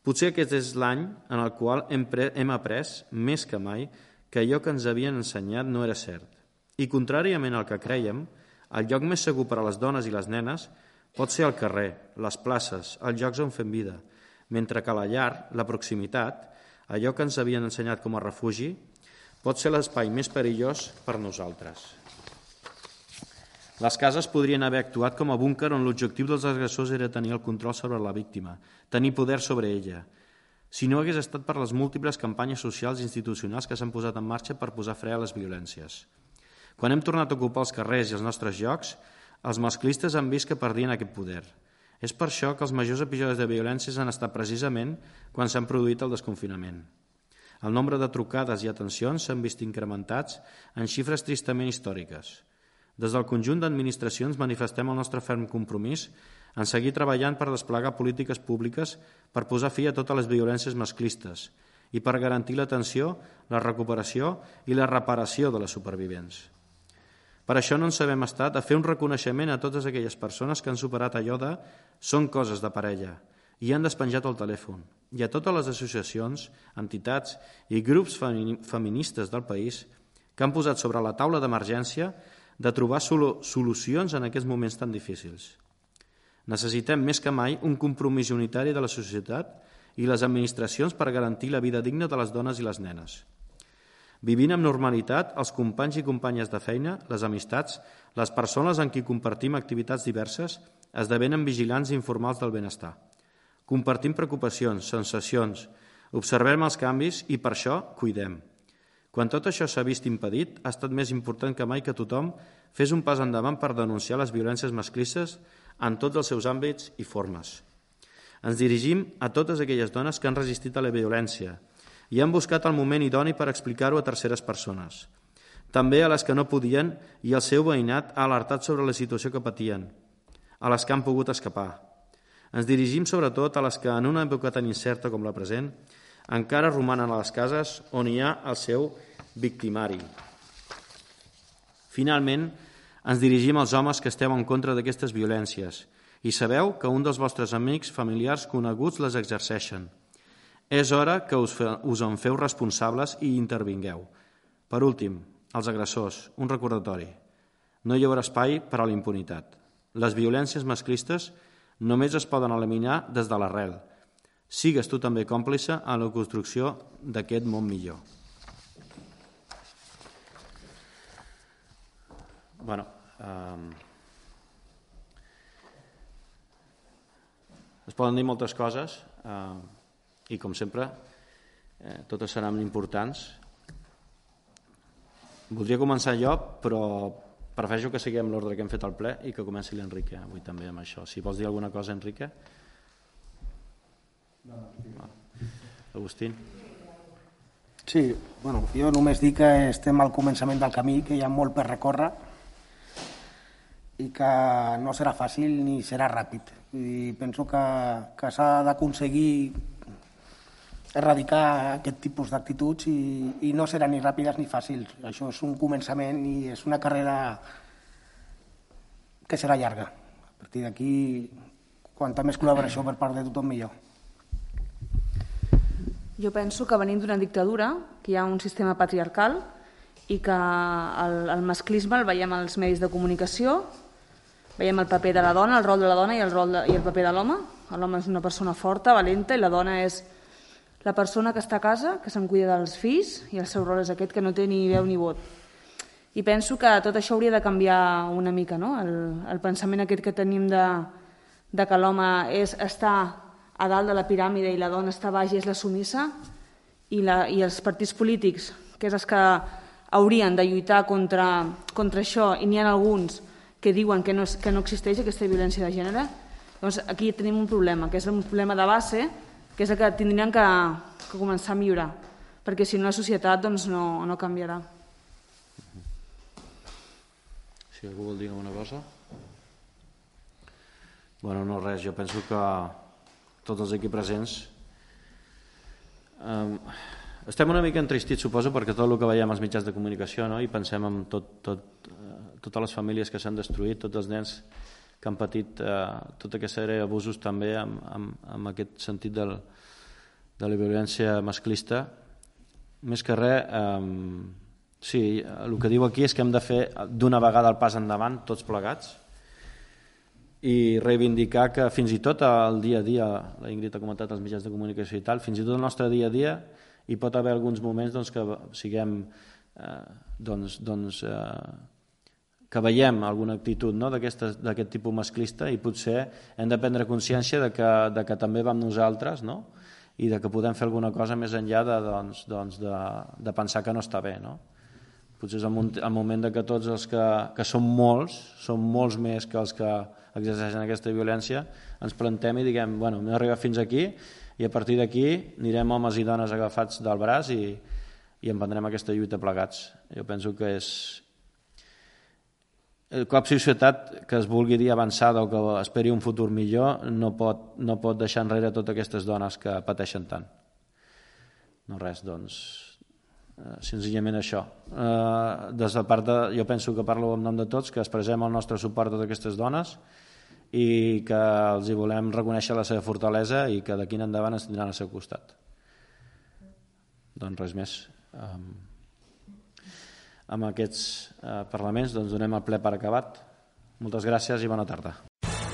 Potser aquest és l'any en el qual hem, hem après, més que mai, que allò que ens havien ensenyat no era cert. I contràriament al que creiem, el lloc més segur per a les dones i les nenes pot ser el carrer, les places, els llocs on fem vida – mentre que la llar, la proximitat, allò que ens havien ensenyat com a refugi, pot ser l'espai més perillós per nosaltres. Les cases podrien haver actuat com a búnquer on l'objectiu dels agressors era tenir el control sobre la víctima, tenir poder sobre ella, si no hagués estat per les múltiples campanyes socials i institucionals que s'han posat en marxa per posar fre a les violències. Quan hem tornat a ocupar els carrers i els nostres llocs, els masclistes han vist que perdien aquest poder – és per això que els majors episodis de violències han estat precisament quan s'han produït el desconfinament. El nombre de trucades i atencions s'han vist incrementats en xifres tristament històriques. Des del conjunt d'administracions manifestem el nostre ferm compromís en seguir treballant per desplegar polítiques públiques per posar fi a totes les violències masclistes i per garantir l'atenció, la recuperació i la reparació de les supervivents. Per això no ens sabem estat a fer un reconeixement a totes aquelles persones que han superat allò de són coses de parella i han despenjat el telèfon i a totes les associacions, entitats i grups feministes del país que han posat sobre la taula d'emergència de trobar solucions en aquests moments tan difícils. Necessitem més que mai un compromís unitari de la societat i les administracions per garantir la vida digna de les dones i les nenes. Vivint amb normalitat, els companys i companyes de feina, les amistats, les persones amb qui compartim activitats diverses, esdevenen vigilants informals del benestar. Compartim preocupacions, sensacions, observem els canvis i per això cuidem. Quan tot això s'ha vist impedit, ha estat més important que mai que tothom fes un pas endavant per denunciar les violències masclistes en tots els seus àmbits i formes. Ens dirigim a totes aquelles dones que han resistit a la violència, i han buscat el moment idoni per explicar-ho a terceres persones. També a les que no podien i el seu veïnat ha alertat sobre la situació que patien, a les que han pogut escapar. Ens dirigim sobretot a les que en una època tan incerta com la present encara romanen a les cases on hi ha el seu victimari. Finalment, ens dirigim als homes que esteu en contra d'aquestes violències i sabeu que un dels vostres amics, familiars, coneguts les exerceixen – és hora que us, fe, us en feu responsables i intervingueu. Per últim, els agressors, un recordatori. No hi haurà espai per a la impunitat. Les violències masclistes només es poden eliminar des de l'arrel. Sigues tu també còmplice en la construcció d'aquest món millor. bueno, eh, es poden dir moltes coses. Eh, i com sempre eh, totes seran importants voldria començar jo però prefereixo que siguem l'ordre que hem fet al ple i que comenci l'Enrique avui també amb això si vols dir alguna cosa Enrique. Agustín Sí, bueno, jo només dic que estem al començament del camí, que hi ha molt per recórrer i que no serà fàcil ni serà ràpid. I penso que, que s'ha d'aconseguir erradicar aquest tipus d'actituds i, i no seran ni ràpides ni fàcils. Això és un començament i és una carrera que serà llarga. A partir d'aquí, quanta més col·laboració per part de tothom millor. Jo penso que venim d'una dictadura, que hi ha un sistema patriarcal i que el, el masclisme el veiem als medis de comunicació, veiem el paper de la dona, el rol de la dona i el, rol de, i el paper de l'home. L'home és una persona forta, valenta, i la dona és la persona que està a casa, que se'n cuida dels fills, i el seu rol és aquest, que no té ni veu ni vot. I penso que tot això hauria de canviar una mica, no? el, el pensament aquest que tenim de, de que l'home és estar a dalt de la piràmide i la dona està baix i és la sumissa, i, la, i els partits polítics, que és els que haurien de lluitar contra, contra això, i n'hi ha alguns que diuen que no, que no existeix aquesta violència de gènere, doncs aquí tenim un problema, que és un problema de base, que és el que tindrien que, que començar a millorar, perquè si no la societat doncs, no, no canviarà. Si algú vol dir alguna cosa? Bueno, no res, jo penso que tots els aquí presents eh, estem una mica entristits, suposo, perquè tot el que veiem als mitjans de comunicació no? i pensem en tot, tot, eh, totes les famílies que s'han destruït, tots els nens que han patit eh, tota aquesta sèrie d'abusos també amb, amb, amb aquest sentit del, de la violència masclista. Més que res, eh, sí, el que diu aquí és que hem de fer d'una vegada el pas endavant, tots plegats, i reivindicar que fins i tot el dia a dia, la Ingrid ha comentat els mitjans de comunicació i tal, fins i tot el nostre dia a dia hi pot haver alguns moments doncs, que siguem eh, doncs, doncs, eh, que veiem alguna actitud no? d'aquest tipus masclista i potser hem de prendre consciència de que, de que també vam nosaltres no? i de que podem fer alguna cosa més enllà de, doncs, doncs de, de pensar que no està bé. No? Potser és el, moment de que tots els que, que som molts, som molts més que els que exerceixen aquesta violència, ens plantem i diguem, bueno, hem arribat fins aquí i a partir d'aquí anirem homes i dones agafats del braç i, i emprendrem aquesta lluita plegats. Jo penso que és cap societat que es vulgui dir avançada o que esperi un futur millor no pot, no pot deixar enrere totes aquestes dones que pateixen tant. No res, doncs, eh, senzillament això. Eh, des de part de, jo penso que parlo en nom de tots, que expressem el nostre suport a totes aquestes dones i que els hi volem reconèixer la seva fortalesa i que d'aquí en endavant ens tindran al seu costat. Doncs res més. Um, amb aquests uh, parlaments doncs donem el ple per acabat. Moltes gràcies i bona tarda.